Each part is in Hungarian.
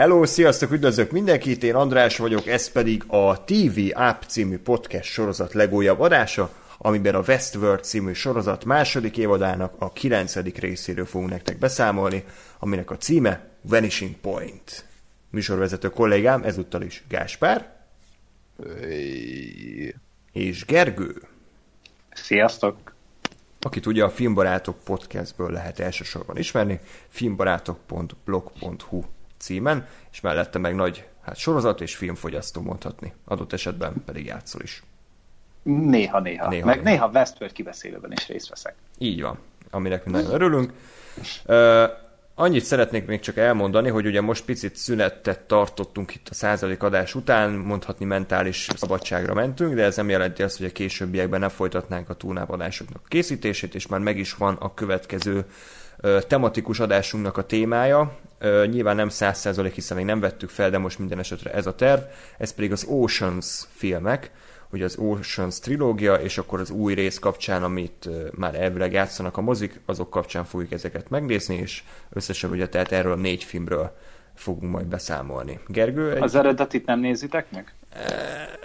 Hello, sziasztok, üdvözlök mindenkit, én András vagyok, ez pedig a TV App című podcast sorozat legújabb adása, amiben a Westworld című sorozat második évadának a kilencedik részéről fogunk nektek beszámolni, aminek a címe Vanishing Point. Műsorvezető kollégám ezúttal is Gáspár és Gergő. Sziasztok! Akit ugye a Filmbarátok podcastből lehet elsősorban ismerni, filmbarátok.blog.hu címen, és mellette meg nagy hát sorozat és filmfogyasztó mondhatni. Adott esetben pedig játszol is. Néha, néha. néha meg néha, néha Westworld kibeszélőben is részt veszek. Így van, aminek mi nagyon örülünk. Uh, annyit szeretnék még csak elmondani, hogy ugye most picit szünetet tartottunk itt a százalék adás után, mondhatni mentális szabadságra mentünk, de ez nem jelenti azt, hogy a későbbiekben ne folytatnánk a túlnápadásoknak készítését, és már meg is van a következő tematikus adásunknak a témája. Nyilván nem 100% hiszen még nem vettük fel, de most minden esetre ez a terv. Ez pedig az Oceans filmek, ugye az Oceans trilógia, és akkor az új rész kapcsán, amit már elvileg játszanak a mozik, azok kapcsán fogjuk ezeket megnézni, és összesen ugye tehát erről a négy filmről fogunk majd beszámolni. Gergő? Egy... Az eredetit nem nézitek meg?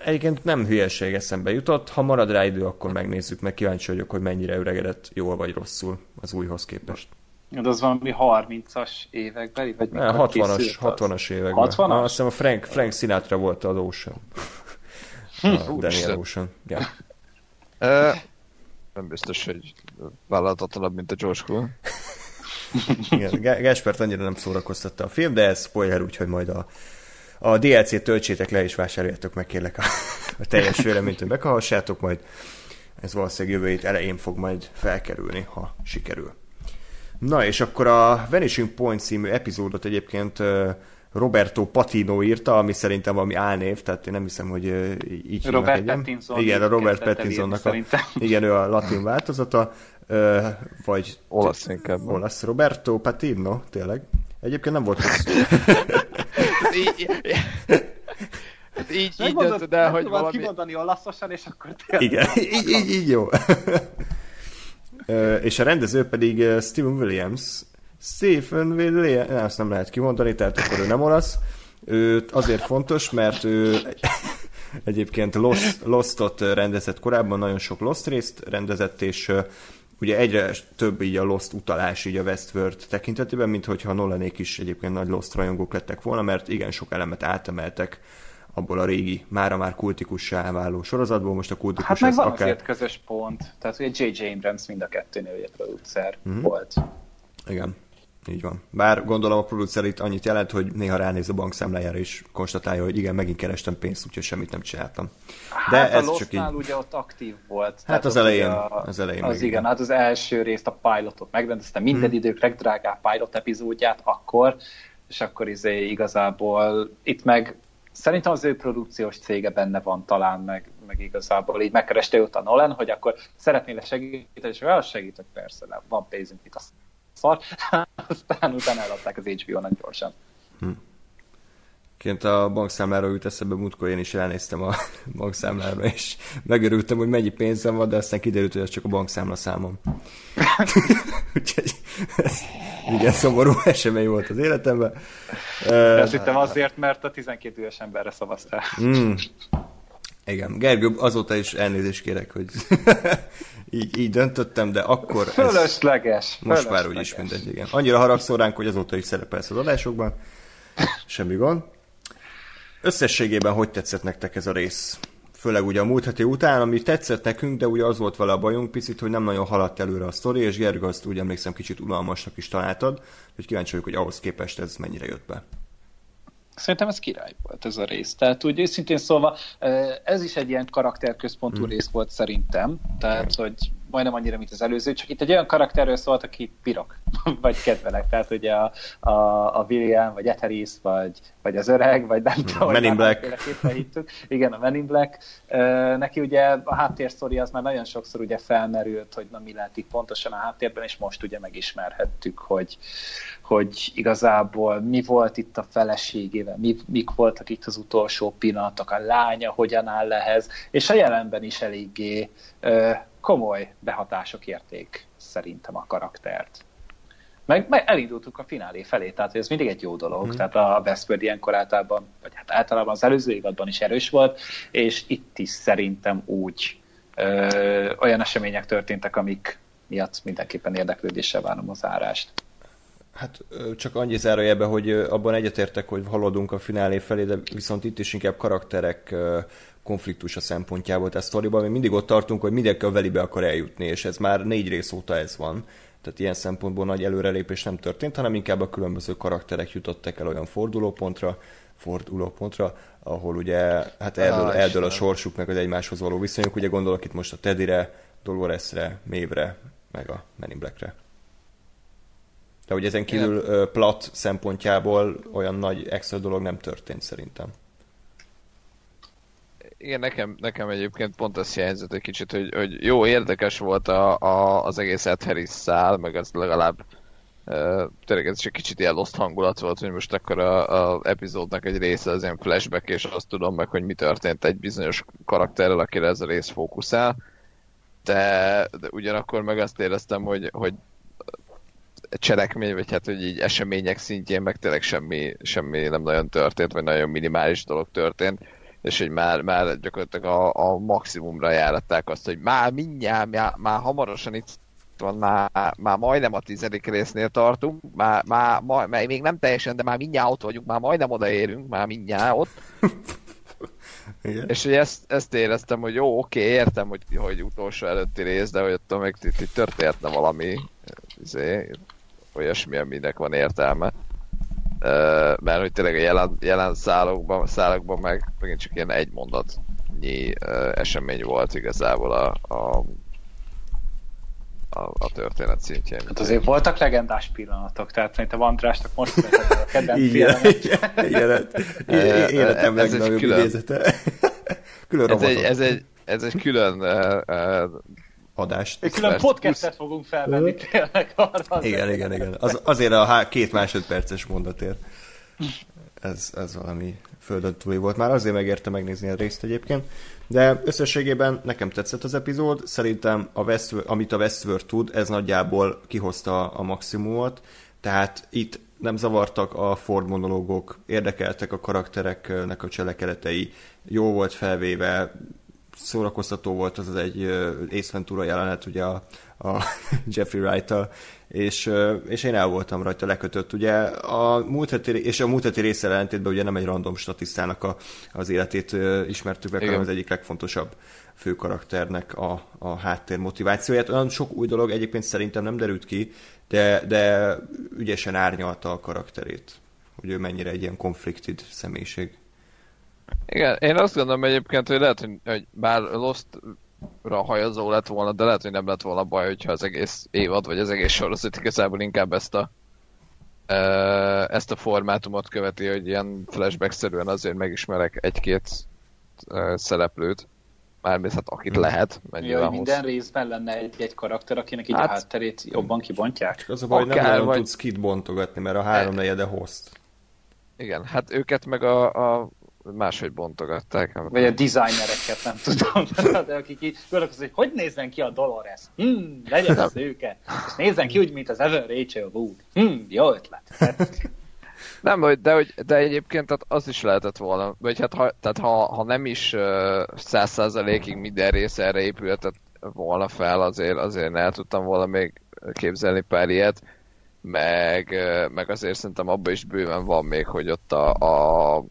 Egyébként nem hülyeség eszembe jutott. Ha marad rá idő, akkor megnézzük, meg kíváncsi vagyok, hogy mennyire öregedett jól vagy rosszul az újhoz képest. De az valami 30-as évekbeli? Vagy 60-as, 60-as években. 60-as? Ah, azt hiszem a Frank, Frank Sinatra volt a Ocean. Hm, a Daniel Ocean. Ja. nem biztos, hogy vállalhatatlabb, mint a George Clooney. Igen, Gáspert annyira nem szórakoztatta a film, de ez spoiler, úgyhogy majd a, a DLC-t töltsétek le, és vásároljátok meg kérlek a, a teljes véleményt, hogy meghallgassátok majd. Ez valószínűleg jövő hét elején fog majd felkerülni, ha sikerül. Na, és akkor a Vanishing Point című epizódot egyébként Roberto Patino írta, ami szerintem valami álnév, tehát én nem hiszem, hogy így Robert. Pattinson. Igen, a Robert Pattinsonnak a, igen, ő a latin változata, vagy olasz inkább. Olasz, Roberto Patino, tényleg. Egyébként nem volt rossz. így, így, így döntöd el, hogy valami... kimondani olaszosan, és akkor tényleg... Igen, így, így, így jó. És a rendező pedig Steven Williams. Stephen Williams, ezt nem lehet kimondani, tehát akkor ő nem olasz. Ő azért fontos, mert ő egyébként Lost, Lostot rendezett korábban, nagyon sok Lost részt rendezett, és ugye egyre több így a Lost utalás így a Westworld tekintetében, mint hogyha Nolanék is egyébként nagy Lost rajongók lettek volna, mert igen sok elemet átemeltek abból a régi, mára már kultikussá váló sorozatból, most a kultikus Hát meg van akár... azért közös pont, tehát ugye J.J. Abrams mind a kettőnél ugye producer mm-hmm. volt. Igen, így van. Bár gondolom a producer itt annyit jelent, hogy néha ránéz a bankszámlájára és konstatálja, hogy igen, megint kerestem pénzt, úgyhogy semmit nem csináltam. De hát ez a csak így... ugye ott aktív volt. Hát az elején. A, az elején. Az igen, igen, hát az első részt a pilotot megrendezte, minden hmm. idők legdrágább pilot epizódját akkor, és akkor izé igazából itt meg szerintem az ő produkciós cége benne van talán, meg, meg igazából így megkereste őt a Nolan, hogy akkor szeretnél segíteni, és olyan segítek, persze, van pénzünk itt a szar, aztán utána eladták az HBO-nak gyorsan. Hm. Ként a bankszámlára jut eszembe, múltkor én is elnéztem a bankszámlára, és megörültem, hogy mennyi pénzem van, de aztán kiderült, hogy ez csak a bankszámla számom. Úgyhogy ez igen szomorú esemény volt az életemben. De azt hittem azért, mert a 12 éves emberre szavaztál. Mm. Igen, Gergő, azóta is elnézést kérek, hogy így, így döntöttem, de akkor ez... Fölösleges. Most fölösleges. már úgyis mindegy, igen. Annyira haragszol ránk, hogy azóta is szerepelsz az adásokban. Semmi gond. Összességében hogy tetszett nektek ez a rész? Főleg ugye a múlt heti után, ami tetszett nekünk, de ugye az volt vele a bajunk picit, hogy nem nagyon haladt előre a sztori, és Gergő azt úgy emlékszem kicsit unalmasnak is találtad, hogy kíváncsi vagyok, hogy ahhoz képest ez mennyire jött be. Szerintem ez király volt ez a rész. Tehát úgy őszintén szólva, ez is egy ilyen karakterközpontú hmm. rész volt szerintem. Tehát, hogy majdnem annyira, mint az előző, csak itt egy olyan karakterről szólt, aki pirok, vagy kedvelek. Tehát ugye a, a, a William, vagy Etheris, vagy, vagy az öreg, vagy nem tudom, Men in Black. Igen, a Men in Black. Neki ugye a háttérsztori az már nagyon sokszor ugye felmerült, hogy na mi lehet itt pontosan a háttérben, és most ugye megismerhettük, hogy, hogy igazából mi volt itt a feleségével, mi, mik voltak itt az utolsó pillanatok, a lánya hogyan áll lehez, és a jelenben is eléggé komoly behatások érték szerintem a karaktert. meg, meg elindultunk a finálé felé, tehát ez mindig egy jó dolog. Mm. Tehát a Westworld ilyenkor általában, vagy hát általában az előző évadban is erős volt, és itt is szerintem úgy ö, olyan események történtek, amik miatt mindenképpen érdeklődéssel várom az árást. Hát csak annyi zárójelbe, hogy abban egyetértek, hogy haladunk a finálé felé, de viszont itt is inkább karakterek konfliktusa szempontjából. Tehát sztoriban mi mindig ott tartunk, hogy mindenki a velibe akar eljutni, és ez már négy rész óta ez van. Tehát ilyen szempontból nagy előrelépés nem történt, hanem inkább a különböző karakterek jutottak el olyan fordulópontra, fordulópontra, ahol ugye hát eldől, ah, eldől a sorsuk, meg az egymáshoz való viszonyuk. Ugye gondolok itt most a Teddyre, Doloresre, Mévre, meg a Men in Blackre. De hogy ezen kívül Igen. plat szempontjából olyan nagy extra dolog nem történt szerintem. Igen, nekem, nekem egyébként pont ez hiányzott egy kicsit, hogy, hogy jó, érdekes volt a, a, az egész Ed szál, meg az legalább uh, tényleg ez is egy kicsit ilyen lost hangulat volt, hogy most akkor a, a epizódnak egy része az ilyen flashback, és azt tudom meg, hogy mi történt egy bizonyos karakterrel, akire ez a rész fókuszál. De, de ugyanakkor meg azt éreztem, hogy, hogy cselekmény, vagy hát, hogy így események szintjén meg tényleg semmi, semmi nem nagyon történt, vagy nagyon minimális dolog történt és hogy már, már gyakorlatilag a, a maximumra járatták azt, hogy már mindjárt, már, már hamarosan itt van, már, már majdnem a tizedik résznél tartunk, már, már, már, már, még nem teljesen, de már mindjárt ott vagyunk, már majdnem odaérünk, már mindjárt ott. Igen. És hogy ezt, ezt éreztem, hogy jó, oké, értem, hogy, hogy utolsó előtti rész, de hogy ott még itt, itt történhetne valami, izé, olyasmi, aminek van értelme mert hogy tényleg a jelen, jelen szálokban, szálokban meg megint csak ilyen egy mondatnyi esemény volt igazából a, a a, a történet szintjén. Hát azért voltak legendás pillanatok, tehát szerintem Andrásnak most a kedvenc Igen, igen, életem legnagyobb idézete. Külön ez egy, ez, egy, ez egy külön uh, adást. Egy külön podcastet fogunk felvenni tényleg arra. Igen, igen, igen. Az, azért a há- két másodperces mondatért. Ez, ez valami földön túli volt. Már azért megérte megnézni a részt egyébként. De összességében nekem tetszett az epizód. Szerintem, a Westworld, amit a Westworld tud, ez nagyjából kihozta a maximumot. Tehát itt nem zavartak a Ford monológok, érdekeltek a karaktereknek a cselekedetei, jó volt felvéve, szórakoztató volt az, az egy Ace Ventura jelenet, ugye a, a Jeffrey wright és, és én el voltam rajta lekötött. Ugye a múlt heti, és a múlt heti része ellentétben ugye nem egy random statisztának a, az életét ismertük meg, hanem az egyik legfontosabb fő karakternek a, a háttér motivációját. Olyan sok új dolog egyébként szerintem nem derült ki, de, de ügyesen árnyalta a karakterét, hogy ő mennyire egy ilyen conflicted személyiség. Igen, én azt gondolom egyébként, hogy lehet, hogy, hogy bár Lost-ra hajazó lett volna, de lehet, hogy nem lett volna baj, hogyha az egész évad, vagy az egész sorozat igazából inkább ezt a ezt a formátumot követi, hogy ilyen flashback-szerűen azért megismerek egy-két szereplőt. Mármint hát akit lehet. Ja, hogy minden hossz... részben lenne egy-egy karakter, akinek így hát, a hátterét jobban kibontják. Az a baj, Akár, nem nagyon vagy... tudsz kit bontogatni, mert a három negyede host. Igen, hát őket meg a, a máshogy bontogatták. Vagy a designereket, nem tudom, de akik így gondolkoznak, hogy hogy nézzen ki a Dolores? Hmm, legyen az őke. És nézzen ki úgy, mint az Evan Rachel Wood. Hmm, jó ötlet. Nem, de, hogy, de egyébként tehát az is lehetett volna, vagy hát ha, tehát ha, ha nem is száz százalékig minden rész erre épülhetett volna fel, azért, azért el tudtam volna még képzelni pár ilyet, meg, meg azért szerintem abban is bőven van még, hogy ott a, a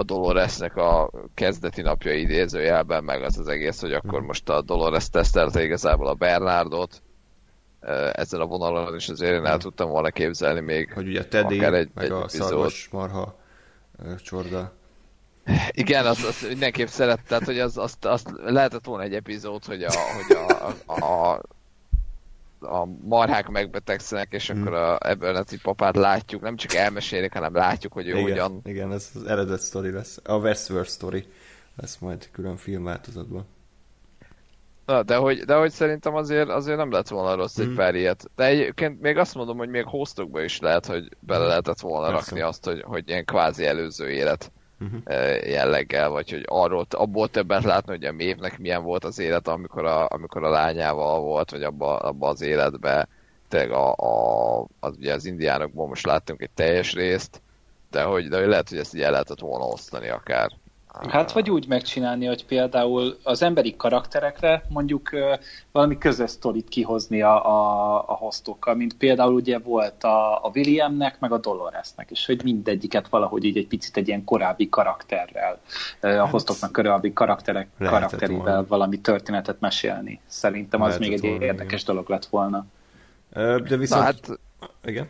a Doloresnek a kezdeti napja idézőjelben, meg az az egész, hogy akkor most a Dolores tesztelte igazából a Bernardot, ezzel a vonalon is azért én el tudtam volna képzelni még Hogy ugye Teddy, egy, meg egy a szarvas marha csorda. Igen, azt, azt mindenképp szeret, tehát hogy az, azt, azt lehetett volna egy epizód, hogy a, hogy a, a, a marhák megbetegszenek, és mm. akkor a Abernethy papát látjuk, nem csak elmesélik, hanem látjuk, hogy ő igen, hogyan... Igen, ez az eredet sztori lesz. A Westworld story lesz majd külön filmváltozatban. Na, de hogy, de hogy szerintem azért, azért nem lett volna rossz mm. egy pár ilyet. De egyébként még azt mondom, hogy még hostokba is lehet, hogy bele lehetett volna Persze. rakni azt, hogy, hogy ilyen kvázi előző élet uh-huh. jelleggel, vagy hogy arról, abból többet látni, hogy a mévnek milyen volt az élet, amikor a, amikor a lányával volt, vagy abba, abba az életbe, tényleg a, a, az, ugye az indiánokból most láttunk egy teljes részt, de hogy, de hogy lehet, hogy ezt így el lehetett volna osztani akár. Hát vagy úgy megcsinálni, hogy például az emberi karakterekre mondjuk valami közös sztorit kihozni a, a, a hoztokkal, mint például ugye volt a, a Williamnek, meg a Doloresnek, és hogy mindegyiket valahogy így egy picit egy ilyen korábbi karakterrel, a hát, hoztoknak korábbi karakterek, karakterével volna. valami történetet mesélni. Szerintem az még egy volna, érdekes igen. dolog lett volna. De viszont... Na, hát, igen?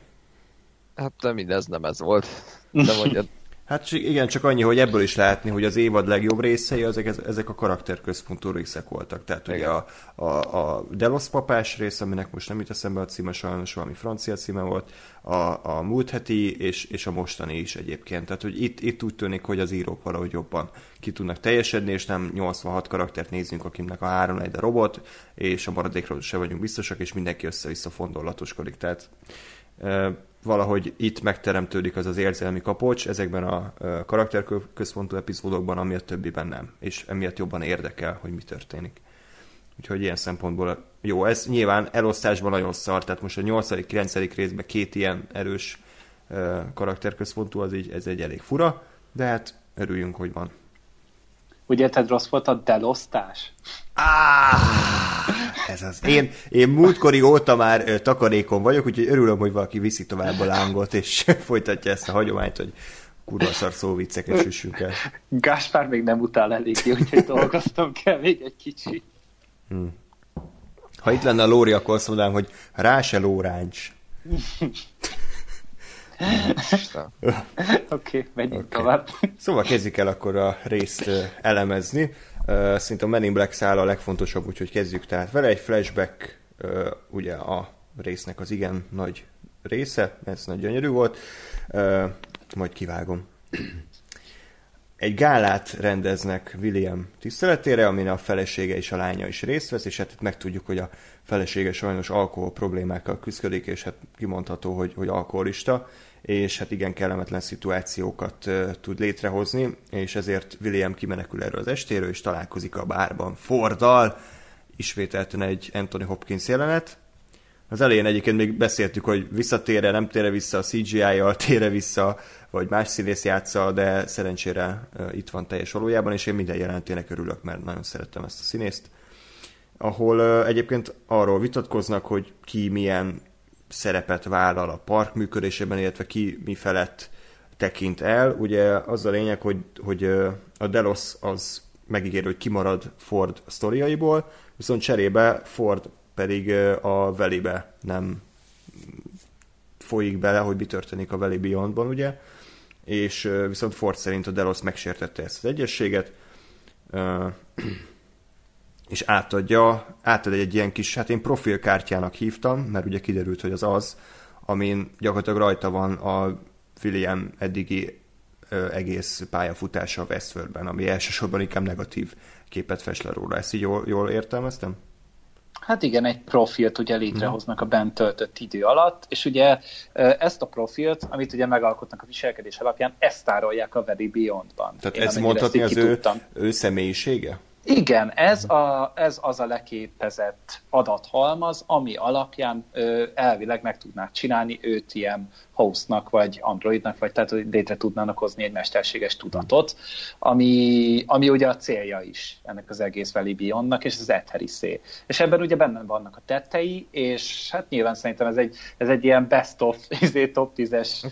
Hát de mindez nem ez volt. De mondjad. Hát igen, csak annyi, hogy ebből is látni, hogy az évad legjobb részei, ezek, ezek a karakterközpontú részek voltak. Tehát igen. ugye a, a, a Delos papás rész, aminek most nem jut eszembe a címe, sajnos valami francia címe volt, a, a múlt heti és, és a mostani is egyébként. Tehát, hogy itt, itt úgy tűnik, hogy az írók valahogy jobban ki tudnak teljesedni, és nem 86 karaktert nézünk, akiknek a három egy a robot, és a maradékról se vagyunk biztosak, és mindenki össze-vissza fondolatoskodik. Tehát valahogy itt megteremtődik az az érzelmi kapocs ezekben a karakterközpontú epizódokban, ami a többiben nem, és emiatt jobban érdekel, hogy mi történik. Úgyhogy ilyen szempontból jó, ez nyilván elosztásban nagyon szar, tehát most a 8.-9. részben két ilyen erős karakterközpontú, az így, ez egy elég fura, de hát örüljünk, hogy van. Ugye, tehát rossz volt a delosztás? Ah, ez az. Én, én múltkori óta már takarékon vagyok, úgyhogy örülöm, hogy valaki viszi tovább a lángot, és folytatja ezt a hagyományt, hogy kurva szar szóvicceket süssünk el. Gáspár még nem utál eléggé, úgyhogy dolgoztam kell még egy kicsit. Hmm. Ha itt lenne a Lóri, akkor azt mondanám, hogy rá se lóráncs. Oké, okay, menjünk okay. tovább. Szóval kezdjük el akkor a részt elemezni. Szerintem a Men in Black száll a legfontosabb, úgyhogy kezdjük tehát vele. Egy flashback ugye a résznek az igen nagy része, ez nagy gyönyörű volt. Majd kivágom. Egy gálát rendeznek William tiszteletére, amin a felesége és a lánya is részt vesz, és hát itt megtudjuk, hogy a felesége sajnos alkohol problémákkal küzdik, és hát kimondható, hogy, hogy alkoholista, és hát igen kellemetlen szituációkat tud létrehozni, és ezért William kimenekül erről az estéről, és találkozik a bárban Forddal, ismételten egy Anthony Hopkins jelenet. Az elején egyébként még beszéltük, hogy visszatére, nem tére vissza a CGI-jal, tére vissza, vagy más színész játsza, de szerencsére itt van teljes valójában, és én minden jelentének örülök, mert nagyon szerettem ezt a színészt. Ahol egyébként arról vitatkoznak, hogy ki milyen szerepet vállal a park működésében, illetve ki mi felett tekint el. Ugye az a lényeg, hogy, hogy a Delos az megígér, hogy kimarad Ford sztoriaiból, viszont cserébe Ford pedig a velibe nem folyik bele, hogy mi történik a Valley Beyondban, ugye? És viszont Ford szerint a Delos megsértette ezt az egyességet, és átadja, átad egy ilyen kis, hát én profilkártyának hívtam, mert ugye kiderült, hogy az az, amin gyakorlatilag rajta van a William eddigi ö, egész pályafutása a Westworldben, ami elsősorban inkább negatív képet fest le róla. Ezt így jól, jól értelmeztem? Hát igen, egy profilt ugye létrehoznak a bent töltött idő alatt, és ugye ezt a profilt, amit ugye megalkotnak a viselkedés alapján, ezt tárolják a Very Beyond-ban. Tehát Én ez mondhatni az ő, ő személyisége? Igen, ez, a, ez az a leképezett adathalmaz, ami alapján ö, elvileg meg tudnák csinálni őt ilyen hostnak, vagy androidnak, vagy tehát létre tudnának hozni egy mesterséges tudatot, ami, ami ugye a célja is ennek az egész Valley Beyondnak, és az Etherisé. És ebben ugye benne vannak a tettei, és hát nyilván szerintem ez egy, ez egy ilyen best of izé, top 10-es,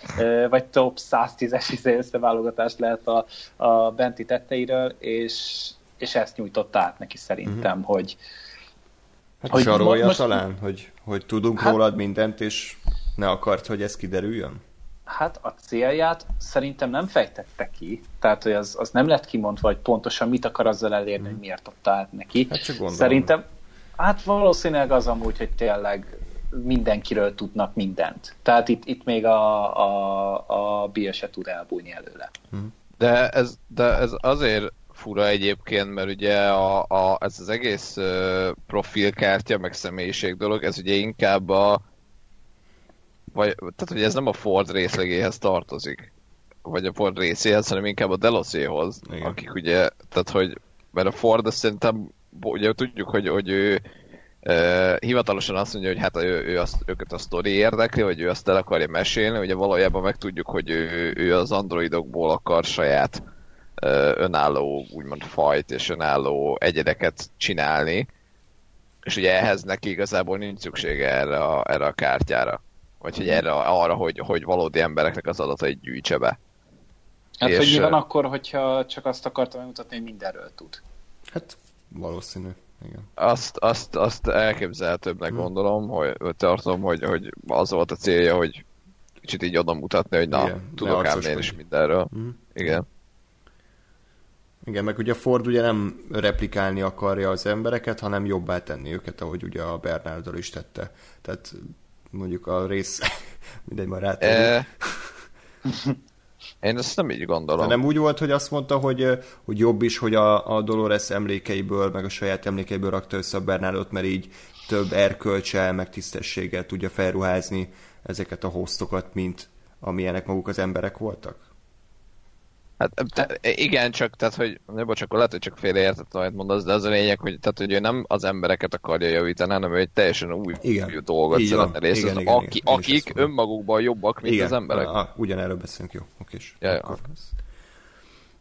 vagy top 110-es izé összeválogatás lehet a, a benti tetteiről, és és ezt nyújtott át neki szerintem, uh-huh. hogy... Hát hogy sarolja most, talán, hogy, hogy tudunk hát, rólad mindent, és ne akart, hogy ez kiderüljön? Hát a célját szerintem nem fejtette ki, tehát hogy az, az nem lett kimondva, hogy pontosan mit akar azzal elérni, hmm. hogy miért adta át neki. Hát csak gondolom. Szerintem, hát valószínűleg az amúgy, hogy tényleg mindenkiről tudnak mindent. Tehát itt, itt még a, a, a Bill se tud elbújni előle. Hmm. De ez, de ez azért fura egyébként, mert ugye a, a, ez az egész uh, profilkártya, meg személyiség dolog, ez ugye inkább a vagy, tehát hogy ez nem a Ford részlegéhez tartozik, vagy a Ford részéhez, hanem inkább a Deloséhoz, akik ugye, tehát hogy, mert a Ford azt szerintem, ugye tudjuk, hogy, hogy ő Uh, hivatalosan azt mondja, hogy hát ő, ő azt, őket a sztori érdekli, hogy ő azt el akarja mesélni, ugye valójában megtudjuk, hogy ő, ő az androidokból akar saját önálló úgymond fajt és önálló egyedeket csinálni, és ugye ehhez neki igazából nincs szüksége erre a, erre a kártyára. Vagy hogy erre, arra, hogy, hogy valódi embereknek az adatait gyűjtse be. Hát, és, hogy mi van akkor, hogyha csak azt akartam megmutatni, hogy mindenről tud? Hát valószínű. Igen. Azt, azt, azt elképzelhetőbbnek hmm. gondolom, hogy tartom, hogy, hogy az volt a célja, hogy kicsit így oda mutatni, hogy na, Igen, tudok ám én is mindenről. Hmm. Igen. Igen, meg ugye Ford ugye nem replikálni akarja az embereket, hanem jobbá tenni őket, ahogy ugye a Bernardo is tette. Tehát mondjuk a rész, mindegy, már rátérünk. E... Én ezt nem így gondolom. De nem úgy volt, hogy azt mondta, hogy, hogy jobb is, hogy a, a Dolores emlékeiből, meg a saját emlékeiből rakta össze a Bernardot, mert így több erkölcsel, meg tisztességgel tudja felruházni ezeket a hostokat, mint amilyenek maguk az emberek voltak? Hát te, igen, csak, tehát, hogy, ne bocs, akkor lehet, hogy csak félreértett, amit mondasz, de az a lényeg, hogy, tehát, hogy ő nem az embereket akarja javítani, hanem ő egy teljesen új, igen. új dolgot Így szeretne részt, igen, igen, aki, igen, akik önmagukban jobbak, mint igen. az emberek. A, a, ugyanerről beszélünk, jó, okés. Ja, akkor ja.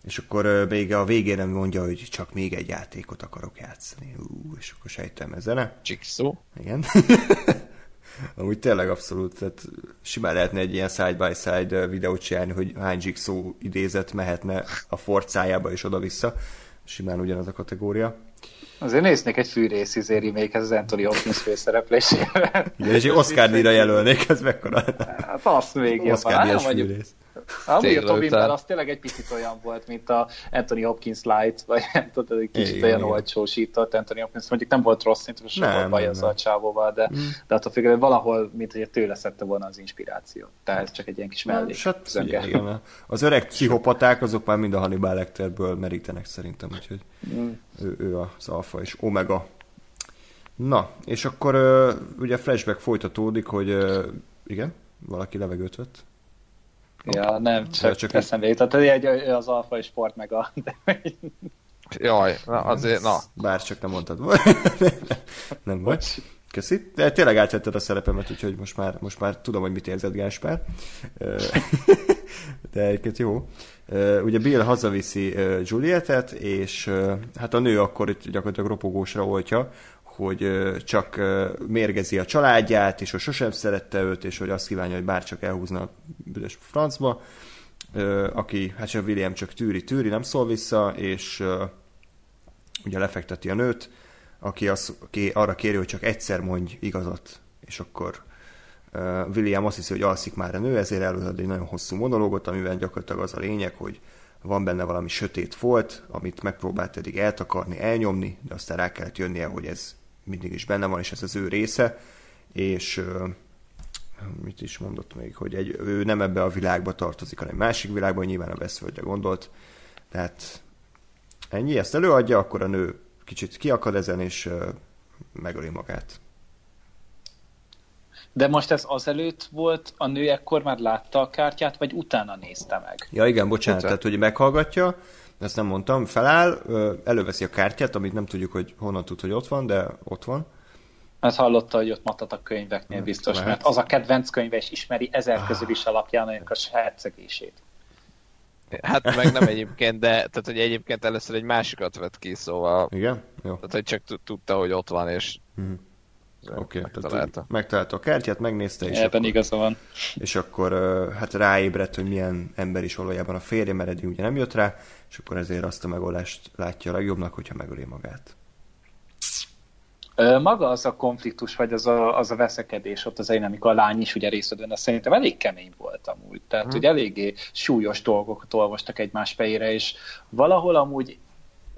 És akkor még a végén nem mondja, hogy csak még egy játékot akarok játszani. Ú, és akkor sejtem ez zene. Jigsaw. Igen. Amúgy tényleg abszolút, tehát simán lehetne egy ilyen side-by-side videót csinálni, hogy hány Jigsaw idézet mehetne a forcájába és oda-vissza. Simán ugyanaz a kategória. Azért néznék egy fűrész izé remake az Anthony Hopkins főszereplésével. Igen, és egy Oscar díjra jelölnék, ez mekkora? Hát azt még Oscar díjas fűrész. Amúgy a Tobinben az tényleg egy picit olyan volt, mint a Anthony Hopkins Light, vagy nem tudod, egy kicsit igen, olyan olcsósított Anthony Hopkins, mondjuk nem volt rossz, mint sem volt baj az a csávóval, de, mm. de attól függően valahol, mint hogy tőle szedte volna az inspiráció. Tehát ez csak egy ilyen kis mellék. Hát, igen, az öreg pszichopaták, azok már mind a Hannibal Lecterből merítenek szerintem, úgyhogy mm. ő, ő az alfa és omega. Na, és akkor ugye flashback folytatódik, hogy igen, valaki levegőt vett. Ja, nem, csak, csak eszembe jutott. Egy, az alfa és sport meg a... Jaj, na azért, na. Bár csak nem mondtad. nem vagy. Köszi. De tényleg átvetted a szerepemet, úgyhogy most már, most már tudom, hogy mit érzed, Gáspár. De egyébként jó. Ugye Bill hazaviszi Julietet, és hát a nő akkor itt gyakorlatilag ropogósra oltja, hogy csak mérgezi a családját, és hogy sosem szerette őt, és hogy azt kívánja, hogy bárcsak elhúzna a büdös francba, aki, hát sem William csak tűri-tűri, nem szól vissza, és ugye lefekteti a nőt, aki, az, aki arra kéri, hogy csak egyszer mondj igazat, és akkor William azt hiszi, hogy alszik már a nő, ezért előad egy nagyon hosszú monológot, amiben gyakorlatilag az a lényeg, hogy van benne valami sötét folt, amit megpróbált eddig eltakarni, elnyomni, de aztán rá kellett jönnie, hogy ez mindig is benne van, és ez az ő része, és mit is mondott még, hogy egy, ő nem ebbe a világba tartozik, hanem másik világban, nyilván a Westworldre gondolt, tehát ennyi, ezt előadja, akkor a nő kicsit kiakad ezen, és megöli magát. De most ez azelőtt volt, a nő ekkor már látta a kártyát, vagy utána nézte meg? Ja igen, bocsánat, Utána. tehát hogy meghallgatja, ezt nem mondtam, feláll, előveszi a kártyát, amit nem tudjuk, hogy honnan tud, hogy ott van, de ott van. Mert hallotta, hogy ott matat a könyveknél biztos, lehet. mert az a kedvenc könyve, és ismeri ezer ah. közül is alapján a hercegését. Hát meg nem egyébként, de tehát, hogy egyébként először egy másikat vett ki, szóval... Igen? Jó. Tehát, hogy csak tudta, hogy ott van, és... Mm. Oké, okay, megtalálta. megtalálta a kártyát, megnézte, és Ebben akkor, igaza van. És akkor hát ráébredt, hogy milyen ember is valójában a férje, mert eddig ugye nem jött rá, és akkor ezért azt a megoldást látja a legjobbnak, hogyha megöli magát. Maga az a konfliktus, vagy az a, az a veszekedés ott az elején, amikor a lány is ugye részt vett szerintem elég kemény volt amúgy. Tehát, hmm. hogy eléggé súlyos dolgokat olvastak egymás fejére, és valahol amúgy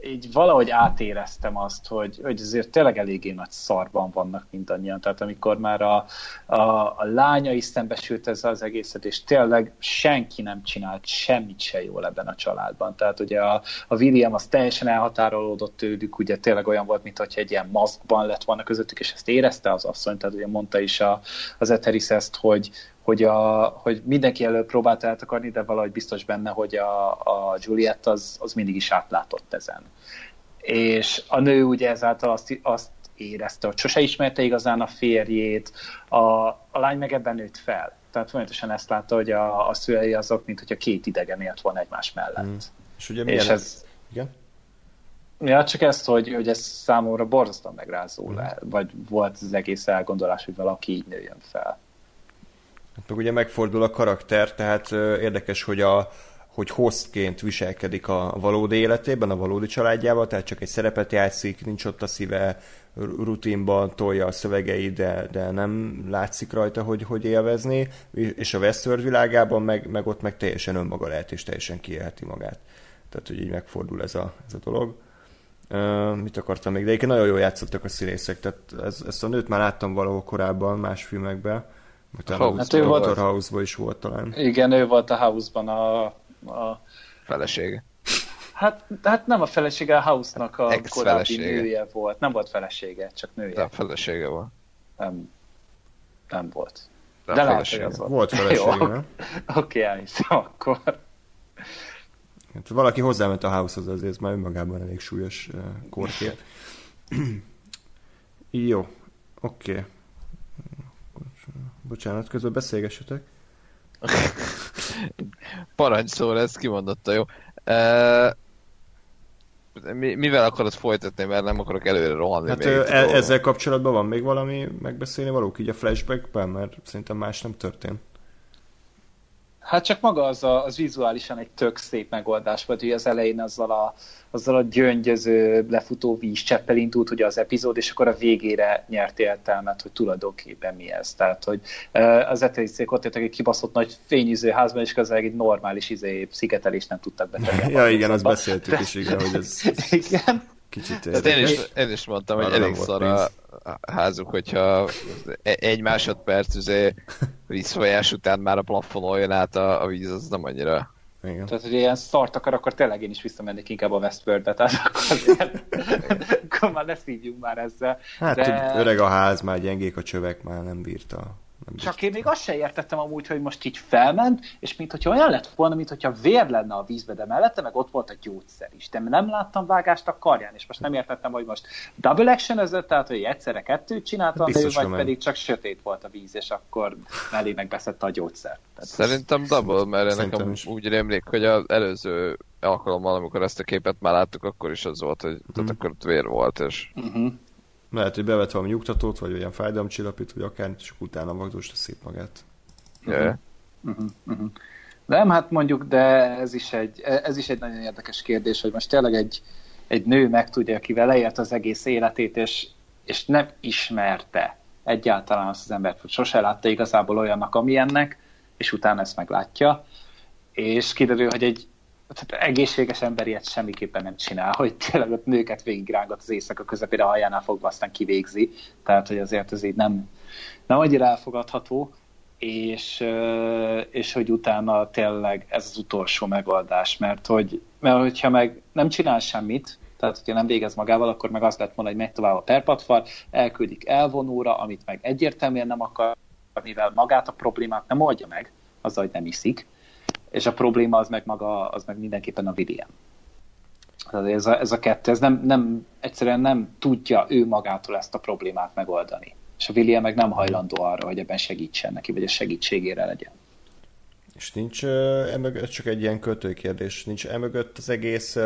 így valahogy átéreztem azt, hogy, hogy azért tényleg eléggé nagy szarban vannak mindannyian. Tehát amikor már a, a, a lánya is szembesült ezzel az egészet, és tényleg senki nem csinált semmit se jól ebben a családban. Tehát ugye a, a William az teljesen elhatárolódott tőlük, ugye tényleg olyan volt, mint hogy egy ilyen maszkban lett volna közöttük, és ezt érezte az asszony, tehát ugye mondta is a, az Eteris ezt, hogy, hogy, a, hogy mindenki elő próbált eltakarni, de valahogy biztos benne, hogy a, a Juliet az, az mindig is átlátott ezen. És a nő ugye ezáltal azt, azt érezte, hogy sose ismerte igazán a férjét, a, a lány meg ebben nőtt fel. Tehát folyamatosan ezt látta, hogy a, a szülei azok, mint hogyha két idegen élt volna egymás mellett. Mm. És ugye milyen... És ez... Igen? Ja, csak ezt, hogy, hogy ez számomra borzasztóan megrázó mm. le, vagy volt az egész elgondolás, hogy valaki így nőjön fel. Meg ugye megfordul a karakter, tehát érdekes, hogy a, hogy hostként viselkedik a valódi életében, a valódi családjával, tehát csak egy szerepet játszik, nincs ott a szíve, rutinban tolja a szövegeit, de, de nem látszik rajta, hogy, hogy élvezni, és a Westworld világában meg, meg ott meg teljesen önmaga lehet, és teljesen kiélheti magát. Tehát, hogy így megfordul ez a, ez a dolog. Uh, mit akartam még? De egyébként nagyon jól játszottak a színészek, tehát ez, ezt a nőt már láttam valahol korábban, más filmekben. Utána hát ő volt, House-ban is volt talán. Igen, ő volt a House-ban a, a... felesége. Hát, hát nem a felesége, a House-nak a korábbi nője volt. Nem volt felesége, csak nője. A felesége volt. Nem, nem volt. De, De lehet, hogy az volt. Volt felesége, nem? Oké, elhiszem akkor. Hát, valaki hozzáment a House-hoz, azért ez már önmagában elég súlyos uh, korkét. Jó, oké. Okay. Bocsánat, közben beszélgessetek. Parancsszó lesz, kimondotta, jó. Uh, mivel akarod folytatni, mert nem akarok előre rohanni. Hát még e- ezzel kapcsolatban van még valami megbeszélni valók így a flashbackben, mert szerintem más nem történt. Hát csak maga az, a, az vizuálisan egy tök szép megoldás volt, hogy az elején azzal a, azzal a gyöngyöző, lefutó vízcseppel indult ugye az epizód, és akkor a végére nyert értelmet, hogy tulajdonképpen mi ez. Tehát, hogy az etelicék ott jöttek egy kibaszott nagy fényűző házban, és közben egy normális izé, szigetelést nem tudtak betenni. ja, igen, azt beszéltük is, igen, hogy ez... igen. Kicsit én is, én is mondtam, hogy elég szar a házuk, hogyha egy másodperc üzé vízfolyás után már a plafonon jön át a, a víz, az nem annyira igen. Tehát, hogy ilyen szart akar, akkor tényleg én is visszamennék inkább a Westworld-be, tehát akkor, azért, akkor már ne szívjunk már ezzel. Hát de... öreg a ház, már gyengék a csövek, már nem bírta. Nem Csak én még azt se értettem amúgy, hogy most így felment, és mint hogyha olyan lett volna, mint hogyha vér lenne a vízbe, de mellette meg ott volt a gyógyszer is. De nem láttam vágást a karján, és most nem értettem, hogy most double action ezzel, tehát hogy egyszerre kettőt csinálta a nő, vagy pedig csak sötét volt a víz, és akkor mellé megbeszette a gyógyszer. Tehát Szerintem double, mert Szerintem nekem is. úgy rémlik, hogy az előző alkalommal, amikor ezt a képet már láttuk, akkor is az volt, hogy hmm. tehát akkor vér volt, és uh-huh. Lehet, hogy bevet valami nyugtatót, vagy olyan fájdalomcsillapít, vagy akár, csak utána magdósra szép magát. Yeah. Uh-huh, uh-huh. Nem, hát mondjuk, de ez is, egy, ez is egy nagyon érdekes kérdés, hogy most tényleg egy, egy nő megtudja, aki leért az egész életét, és, és nem ismerte egyáltalán azt az embert, hogy sose látta igazából olyannak, amilyennek, és utána ezt meglátja, és kiderül, hogy egy tehát egészséges ember ilyet semmiképpen nem csinál, hogy tényleg ott nőket végigrángat az éjszaka közepére hajánál fogva, aztán kivégzi. Tehát, hogy azért ez így nem, nem annyira elfogadható, és, és hogy utána tényleg ez az utolsó megoldás, mert, hogy, mert hogyha meg nem csinál semmit, tehát hogyha nem végez magával, akkor meg az lett volna, hogy megy tovább a perpatfal, elküldik elvonóra, amit meg egyértelműen nem akar, mivel magát a problémát nem oldja meg, azzal, hogy nem iszik, és a probléma az meg maga, az meg mindenképpen a William. Ez a, ez a kettő, ez nem, nem, egyszerűen nem tudja ő magától ezt a problémát megoldani. És a William meg nem hajlandó arra, hogy ebben segítsen neki, vagy a segítségére legyen. És nincs emögött, csak egy ilyen kérdés, nincs emögött az egész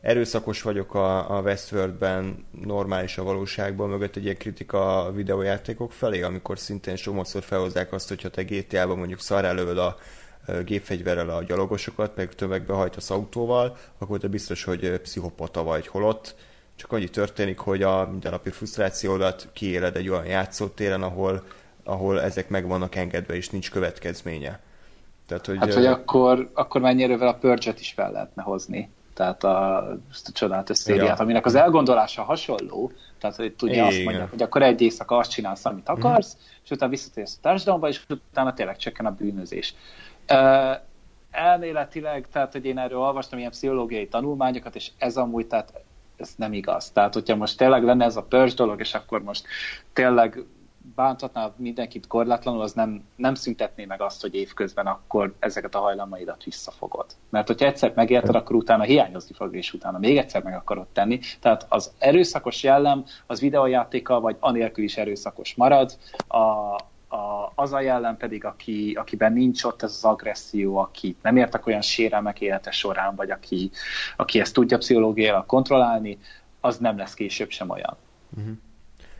erőszakos vagyok a, a Westworldben, normális a valóságban, mögött egy ilyen kritika a videójátékok felé, amikor szintén sokszor felhozzák azt, hogyha te GTA-ban mondjuk szarrá a gépfegyverrel a gyalogosokat, meg tömegbe hajtasz autóval, akkor te biztos, hogy pszichopata vagy holott. Csak annyi történik, hogy a mindennapi frusztrációdat kiéled egy olyan játszótéren, ahol, ahol ezek meg vannak engedve, és nincs következménye. Tehát, hogy, hát, hogy akkor, akkor mennyire a purge is fel lehetne hozni. Tehát a, ezt a csodálatos szériát, ja. aminek az elgondolása hasonló, tehát hogy tudja Igen. azt mondja, hogy akkor egy éjszaka azt csinálsz, amit akarsz, mm. és utána visszatérsz a társadalomba, és utána tényleg csökken a bűnözés. Elméletileg, tehát, hogy én erről olvastam ilyen pszichológiai tanulmányokat, és ez amúgy, tehát ez nem igaz. Tehát, hogyha most tényleg lenne ez a pörzs dolog, és akkor most tényleg bántatná mindenkit korlátlanul, az nem, nem szüntetné meg azt, hogy évközben akkor ezeket a hajlamaidat visszafogod. Mert hogyha egyszer megérted, akkor utána hiányozni fog, és utána még egyszer meg akarod tenni. Tehát az erőszakos jellem az videójátéka, vagy anélkül is erőszakos marad. A, a, az a jellem pedig, aki, akiben nincs ott ez az agresszió, aki nem értek olyan sérelmek élete során, vagy aki, aki ezt tudja pszichológiailag kontrollálni, az nem lesz később sem olyan. Uh-huh.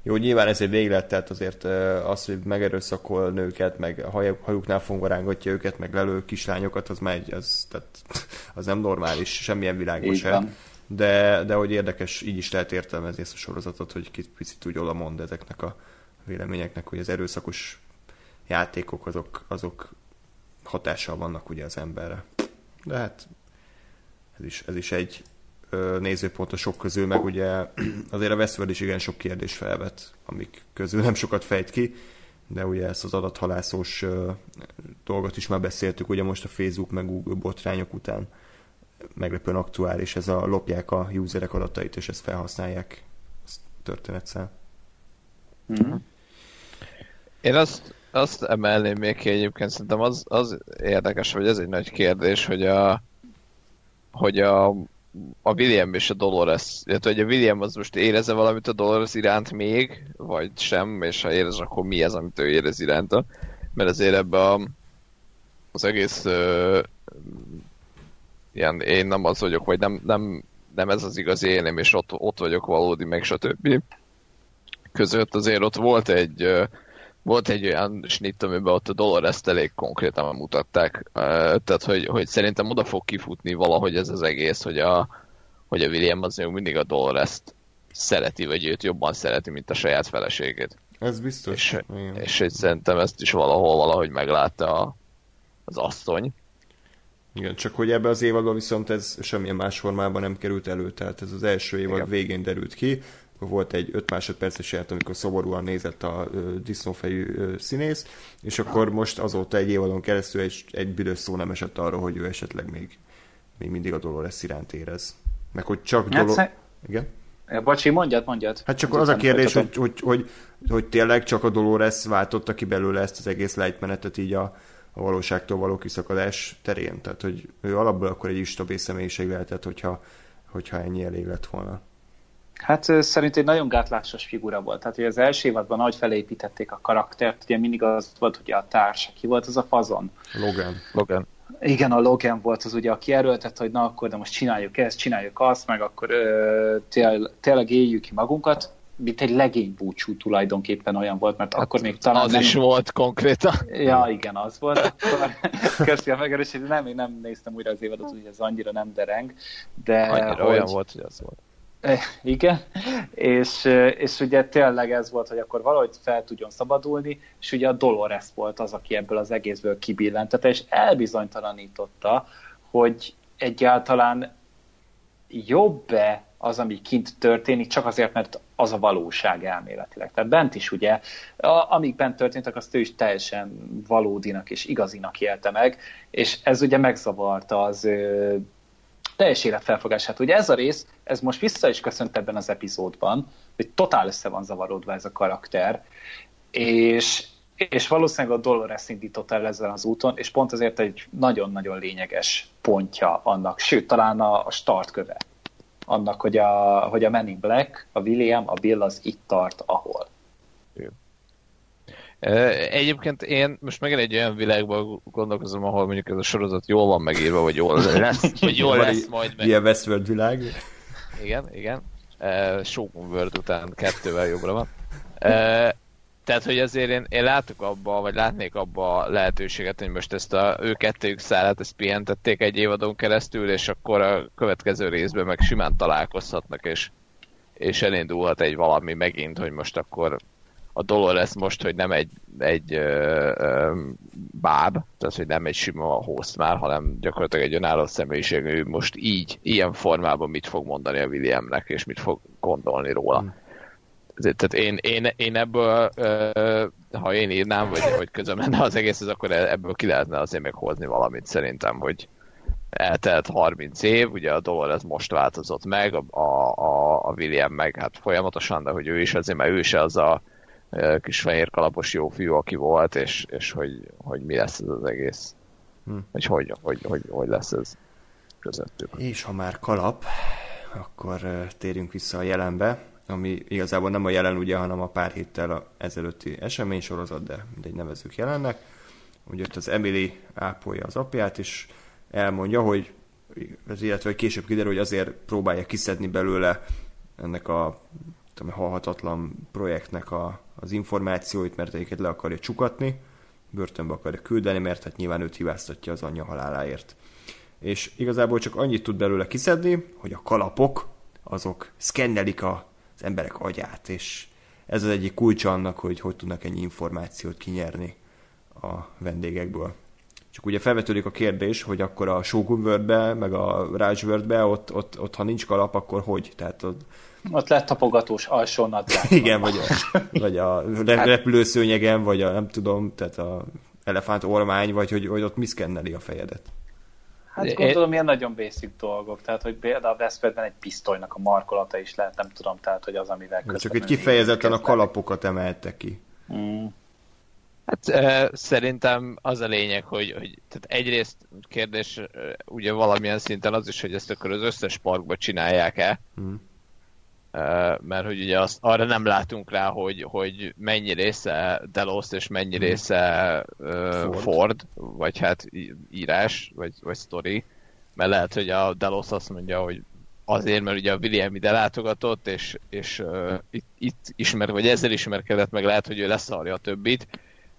Jó, nyilván ez egy véglet, tehát azért az, hogy megerőszakol nőket, meg hajuknál fogva rángatja őket, meg lelő kislányokat, az megy, az, tehát, az nem normális, semmilyen világban sem. De, de hogy érdekes, így is lehet értelmezni ezt a sorozatot, hogy picit úgy oda mond ezeknek a véleményeknek, hogy az erőszakos játékok azok, azok hatással vannak ugye az emberre. De hát ez is, ez is egy nézőpont a sok közül, meg ugye azért a Westworld is igen sok kérdés felvet, amik közül nem sokat fejt ki, de ugye ezt az adathalászós dolgot is már beszéltük, ugye most a Facebook meg Google botrányok után meglepően aktuális, ez a lopják a userek adatait, és ezt felhasználják ezt történetszel. Mm-hmm. Én azt, azt emelném még ki egyébként, szerintem az, az érdekes, hogy ez egy nagy kérdés, hogy a, hogy a a William és a Dolores, illetve hogy a William az most éreze valamit a Dolores iránt még, vagy sem, és ha érez, akkor mi ez, amit ő érez iránta. Mert azért ebbe a, az egész uh, ilyen én nem az vagyok, vagy nem, nem, nem ez az igazi énem, és ott, ott vagyok valódi, meg stb. Között azért ott volt egy uh, volt egy olyan snitt, amiben ott a Dolores-t elég konkrétan mutatták. Tehát, hogy, hogy szerintem oda fog kifutni valahogy ez az egész, hogy a, hogy a William az még mindig a Dolores-t szereti, vagy őt jobban szereti, mint a saját feleségét. Ez biztos. És, és hogy szerintem ezt is valahol valahogy meglátta a, az asszony. Igen, csak hogy ebbe az évadban viszont ez semmilyen más formában nem került elő, tehát ez az első évad Igen. végén derült ki, volt egy 5 másodperces jelent, amikor szoborúan nézett a ö, disznófejű ö, színész, és akkor most azóta egy évadon keresztül egy, egy büdös szó nem esett arról, hogy ő esetleg még, még mindig a Dolores iránt érez. Meg hogy csak hát Dolores... Igen? Bocsi, mondjad, mondjad. Hát csak az a kérdés, hogy, hogy, hogy, hogy tényleg csak a Dolores váltotta ki belőle ezt az egész lejtmenetet így a, a valóságtól való kiszakadás terén. Tehát, hogy ő alapból akkor egy istabé személyiség lehetett, hogyha, hogyha ennyi elég lett volna. Hát szerint egy nagyon gátlásos figura volt. Tehát, hogy az első évadban nagy felépítették a karaktert, ugye mindig az volt ugye a társ, ki volt az a fazon. Logan. Logan. Igen, a Logan volt az ugye, aki erőltett, hogy na akkor de most csináljuk ezt, csináljuk azt, meg akkor ö, tél, tényleg éljük ki magunkat, mint egy legény búcsú tulajdonképpen olyan volt, mert hát akkor még talán Az nem... is volt konkrétan. Ja, igen, az volt. Akkor köszi a megerősítést, nem, még nem néztem újra az évadot, ugye ez annyira nem dereng, de... Annyira hogy... olyan volt, hogy az volt. Igen, és, és ugye tényleg ez volt, hogy akkor valahogy fel tudjon szabadulni, és ugye a Dolores volt az, aki ebből az egészből kibillentette, és elbizonytalanította, hogy egyáltalán jobb-e az, ami kint történik, csak azért, mert az a valóság elméletileg. Tehát bent is ugye, amíg bent történtek, azt ő is teljesen valódinak és igazinak élte meg, és ez ugye megzavarta az teljes életfelfogását. Ugye ez a rész, ez most vissza is köszönt ebben az epizódban, hogy totál össze van zavarodva ez a karakter, és, és valószínűleg a Dolores indított el ezzel az úton, és pont azért egy nagyon-nagyon lényeges pontja annak, sőt, talán a, a startköve annak, hogy a, hogy a Men Black, a William, a Bill az itt tart, ahol. Egyébként én most megint egy olyan világban gondolkozom, ahol mondjuk ez a sorozat jól van megírva, vagy jól lesz, vagy jól lesz majd meg. Ilyen Westworld világ. Igen, igen. Shogun World után kettővel jobbra van. Tehát, hogy azért én, én látok abba, vagy látnék abba a lehetőséget, hogy most ezt a ő kettőjük szállát, ezt pihentették egy évadon keresztül, és akkor a következő részben meg simán találkozhatnak, és, és elindulhat egy valami megint, hogy most akkor a Dolores most, hogy nem egy, egy ö, ö, báb, tehát hogy nem egy sima host már, hanem gyakorlatilag egy önálló személyiség, ő most így, ilyen formában mit fog mondani a Williamnek, és mit fog gondolni róla. Hmm. Tehát én, én, én ebből, ö, ha én írnám, vagy hogy közöm lenne az egész, akkor e, ebből ki lehetne azért még hozni valamit szerintem, hogy eltelt 30 év, ugye a Dolores most változott meg, a, a, a William meg hát folyamatosan, de hogy ő is azért, mert ő is az a kis fehér kalapos jó fiú, aki volt, és, és hogy, hogy mi lesz ez az egész. Hm. Hogy, hogy, hogy, hogy, hogy lesz ez közöttük. És ha már kalap, akkor térjünk vissza a jelenbe, ami igazából nem a jelen ugye, hanem a pár héttel a ezelőtti esemény sorozat, de mindegy nevezük jelennek. Ugye ott az Emily ápolja az apját, és elmondja, hogy illetve később kiderül, hogy azért próbálja kiszedni belőle ennek a tudom, halhatatlan projektnek a, az információit, mert egyiket le akarja csukatni, börtönbe akarja küldeni, mert hát nyilván őt hibáztatja az anyja haláláért. És igazából csak annyit tud belőle kiszedni, hogy a kalapok azok szkennelik az emberek agyát, és ez az egyik kulcsa annak, hogy hogy tudnak ennyi információt kinyerni a vendégekből. Csak ugye felvetődik a kérdés, hogy akkor a Shogun World-be, meg a Raj World-be, ott, ott, ott, ha nincs kalap, akkor hogy? Tehát ott, ott lett tapogatós alsó nadrág. Igen, vagy a, vagy a repülőszőnyegen, vagy a nem tudom, tehát a elefánt ormány, vagy hogy, hogy ott mi szkenneli a fejedet. Hát gondolom, ilyen nagyon basic dolgok, tehát hogy például a Westfordben egy pisztolynak a markolata is lehet, nem tudom, tehát hogy az, amivel Csak itt kifejezetten a kalapokat emelte ki. Mm. Hát e, szerintem az a lényeg, hogy, hogy tehát egyrészt kérdés ugye valamilyen szinten az is, hogy ezt akkor az összes parkba csinálják-e, mm mert hogy ugye azt, arra nem látunk rá, hogy, hogy mennyi része Delos és mennyi mhm. része Ford. Ford, vagy hát írás, vagy, vagy story, mert lehet, hogy a Delos azt mondja, hogy azért, mert ugye a William ide látogatott, és, és uh, itt, itt ismer, vagy ezzel ismerkedett, meg lehet, hogy ő leszarja a többit,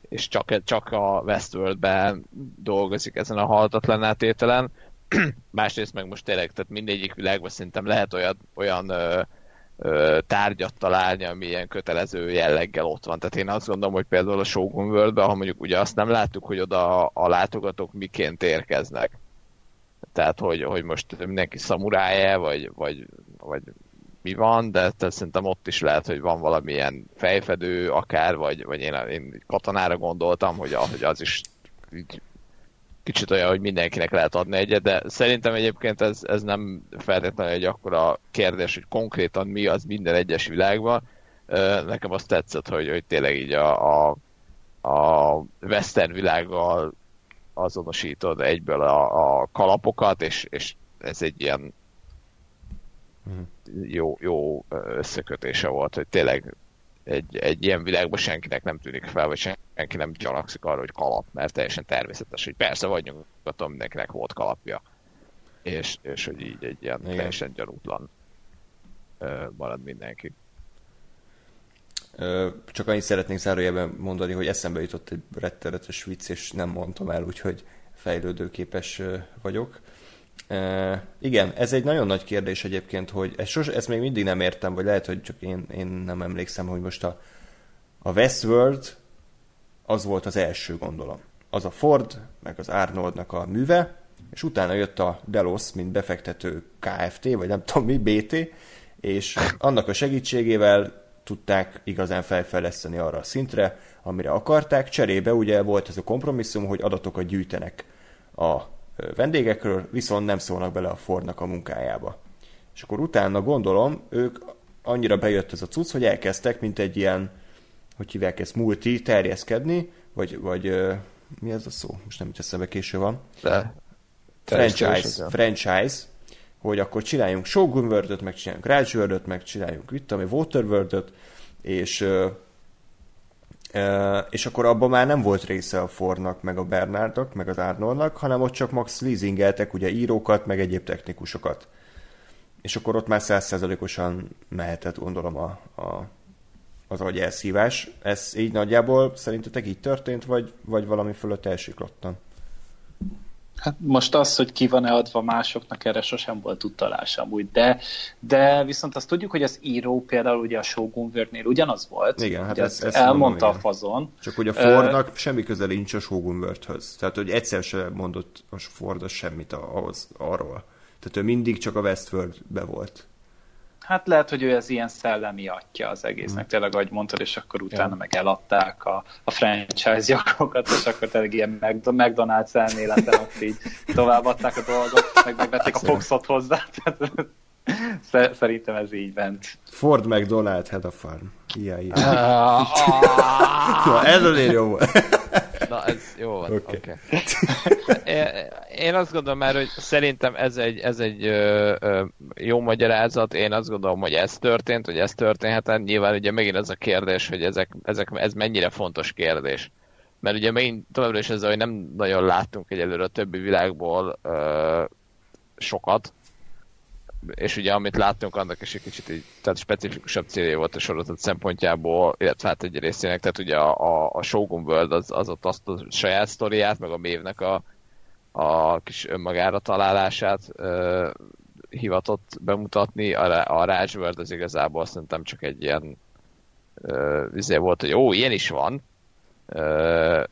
és csak, csak a Westworldben dolgozik ezen a haltatlan átételen. Másrészt meg most tényleg, tehát mindegyik világban szerintem lehet olyan, olyan uh, tárgyat találni, ami ilyen kötelező jelleggel ott van. Tehát én azt gondolom, hogy például a Shogun world ha mondjuk ugye azt nem láttuk, hogy oda a látogatók miként érkeznek. Tehát, hogy, hogy most mindenki szamurája, vagy, vagy, vagy mi van, de szerintem ott is lehet, hogy van valamilyen fejfedő akár, vagy, vagy én, én katonára gondoltam, hogy, hogy az is így kicsit olyan, hogy mindenkinek lehet adni egyet, de szerintem egyébként ez, ez nem feltétlenül egy akkora kérdés, hogy konkrétan mi az minden egyes világban. Nekem azt tetszett, hogy, hogy tényleg így a, a, a western világgal azonosítod egyből a, a kalapokat, és, és ez egy ilyen mhm. jó, jó összekötése volt, hogy tényleg egy, egy ilyen világban senkinek nem tűnik fel, vagy senki nem gyanakszik arra, hogy kalap, mert teljesen természetes, hogy persze vagy nyugaton mindenkinek volt kalapja. És, és hogy így egy ilyen Igen. teljesen gyanútlan marad mindenki. Csak annyit szeretnénk zárójelben mondani, hogy eszembe jutott egy rettenetes vicc, és nem mondtam el, úgyhogy fejlődőképes vagyok. Uh, igen, ez egy nagyon nagy kérdés egyébként, hogy ezt, sos, ezt még mindig nem értem, vagy lehet, hogy csak én, én nem emlékszem, hogy most a, a Westworld az volt az első gondolom. Az a Ford, meg az Arnoldnak a műve, és utána jött a Delos, mint befektető KFT, vagy nem tudom mi, BT, és annak a segítségével tudták igazán felfejleszteni arra a szintre, amire akarták. Cserébe ugye volt ez a kompromisszum, hogy adatokat gyűjtenek a vendégekről, viszont nem szólnak bele a Fordnak a munkájába. És akkor utána gondolom, ők annyira bejött ez a cucc, hogy elkezdtek, mint egy ilyen, hogy hívják ezt, multi terjeszkedni, vagy, vagy mi ez a szó? Most nem eszembe késő van. De. Franchise, franchise, hogy akkor csináljunk Shogun world meg csináljunk Raj world meg csináljunk, mit tudom, Water és és akkor abban már nem volt része a Fordnak, meg a Bernardnak, meg az Arnoldnak, hanem ott csak max leasingeltek ugye írókat, meg egyéb technikusokat. És akkor ott már százszerzalékosan mehetett, gondolom, a, a, az agyelszívás. Ez így nagyjából szerintetek így történt, vagy, vagy valami fölött elsiklottan? Hát most az, hogy ki van-e adva másoknak, erre sosem volt utalás amúgy, de, de viszont azt tudjuk, hogy az író például ugye a Shogun World-nél ugyanaz volt. Igen, hát ez, ez elmondta mondom, a fazon. Csak hogy a Fordnak uh, semmi köze nincs a Shogun World-höz. Tehát, hogy egyszer sem mondott a Ford semmit ahhoz, arról. Tehát ő mindig csak a Westworld-be volt. Hát lehet, hogy ő ez ilyen szellemi atya az egésznek, mm. tényleg, ahogy mondtad, és akkor utána ja. meg eladták a, a franchise jakokat, és akkor tényleg ilyen McDonald's elméleten ott így továbbadták a dolgot, meg megvették a Foxot hozzá. Szerintem ez így ment. Ford McDonald had a farm. Ilyen, ilyen. Ah. Na, ez azért jó volt. Na, ez jó. Oké. Okay. Okay. Én azt gondolom már, hogy szerintem ez egy, ez egy ö, ö, jó magyarázat. Én azt gondolom, hogy ez történt, hogy ez történhet. Nyilván ugye megint ez a kérdés, hogy ezek, ezek, ez mennyire fontos kérdés. Mert ugye megint továbbra is ezzel, hogy nem nagyon láttunk egyelőre a többi világból ö, sokat, és ugye amit láttunk, annak is egy kicsit így, tehát specifikusabb célja volt a sorozat szempontjából, illetve hát egy részének, tehát ugye a, a, a Shogun World az, az ott azt a saját sztoriát, meg a Mévnek a, a kis önmagára találását ö, hivatott bemutatni, a, a Rage World az igazából szerintem csak egy ilyen izé volt, hogy ó, ilyen is van, ö,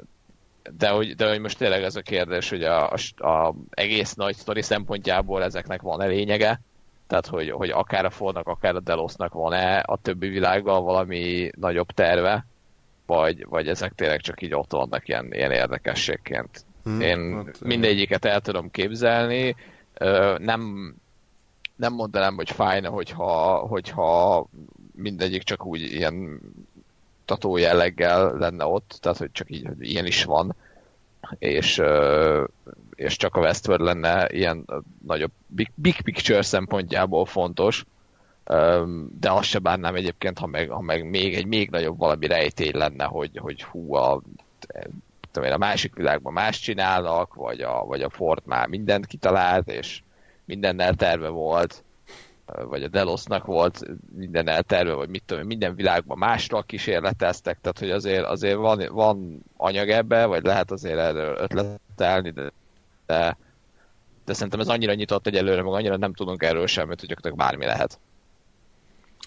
de hogy, de hogy most tényleg ez a kérdés, hogy a, a, a egész nagy sztori szempontjából ezeknek van-e lényege, tehát, hogy, hogy akár a Fordnak, akár a Delosnak van-e a többi világgal valami nagyobb terve, vagy, vagy ezek tényleg csak így ott vannak ilyen, ilyen érdekességként. Hmm, Én hát, mindegyiket el tudom képzelni. Nem, nem mondanám, hogy fájna, hogyha, hogyha mindegyik csak úgy ilyen tató jelleggel lenne ott, tehát hogy csak így, hogy ilyen is van, és, és csak a Westworld lenne ilyen nagyobb big, big picture szempontjából fontos, de azt se bánnám egyébként, ha meg, ha meg még egy még nagyobb valami rejtély lenne, hogy, hogy hú, a, tudom én, a másik világban más csinálnak, vagy a, vagy a Ford már mindent kitalált, és mindennel terve volt, vagy a Delosnak volt minden elterve, vagy mit tudom, minden világban másra kísérleteztek, tehát hogy azért, azért van, van anyag ebbe, vagy lehet azért erről ötletelni, de, de, de szerintem ez annyira nyitott egyelőre, meg annyira nem tudunk erről semmit, hogy gyakorlatilag bármi lehet.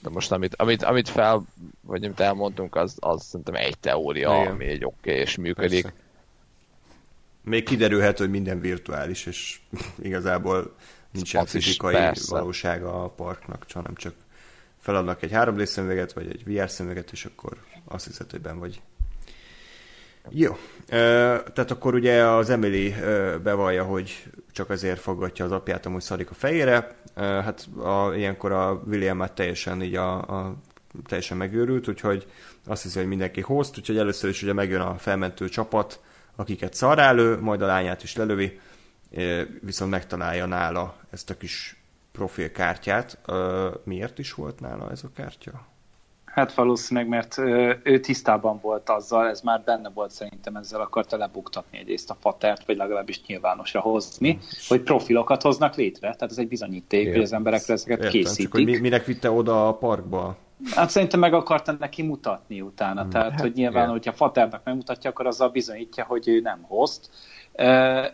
De most amit, amit, amit fel, vagy amit elmondtunk, az, az szerintem egy teória, Igen. ami egy oké okay és működik. Persze. Még kiderülhet, hogy minden virtuális, és igazából nincsen fizikai valósága a parknak, hanem csak feladnak egy 3D szemüveget, vagy egy VR szemüveget, és akkor azt hiszed, hogy ben vagy. Jó. Tehát akkor ugye az Emily bevallja, hogy csak azért foggatja az apját, amúgy szarik a fejére. Hát a, ilyenkor a William már teljesen így a, a teljesen megőrült, úgyhogy azt hiszi, hogy mindenki host, úgyhogy először is ugye megjön a felmentő csapat, akiket szar elő, majd a lányát is lelövi, viszont megtalálja nála ezt a kis profilkártyát. Miért is volt nála ez a kártya? Hát valószínűleg, mert ő tisztában volt azzal, ez már benne volt szerintem, ezzel akarta lebuktatni egyrészt a fatert, vagy legalábbis nyilvánosra hozni, hm. hogy profilokat hoznak létre. Tehát ez egy bizonyíték, Értem. hogy az emberekre ezeket Értem, készítik. Csak hogy minek vitte oda a parkba? Hát szerintem meg akarta neki mutatni utána. Hmm. Tehát, hogy nyilván, hogyha Faternak megmutatja, akkor azzal bizonyítja, hogy ő nem host,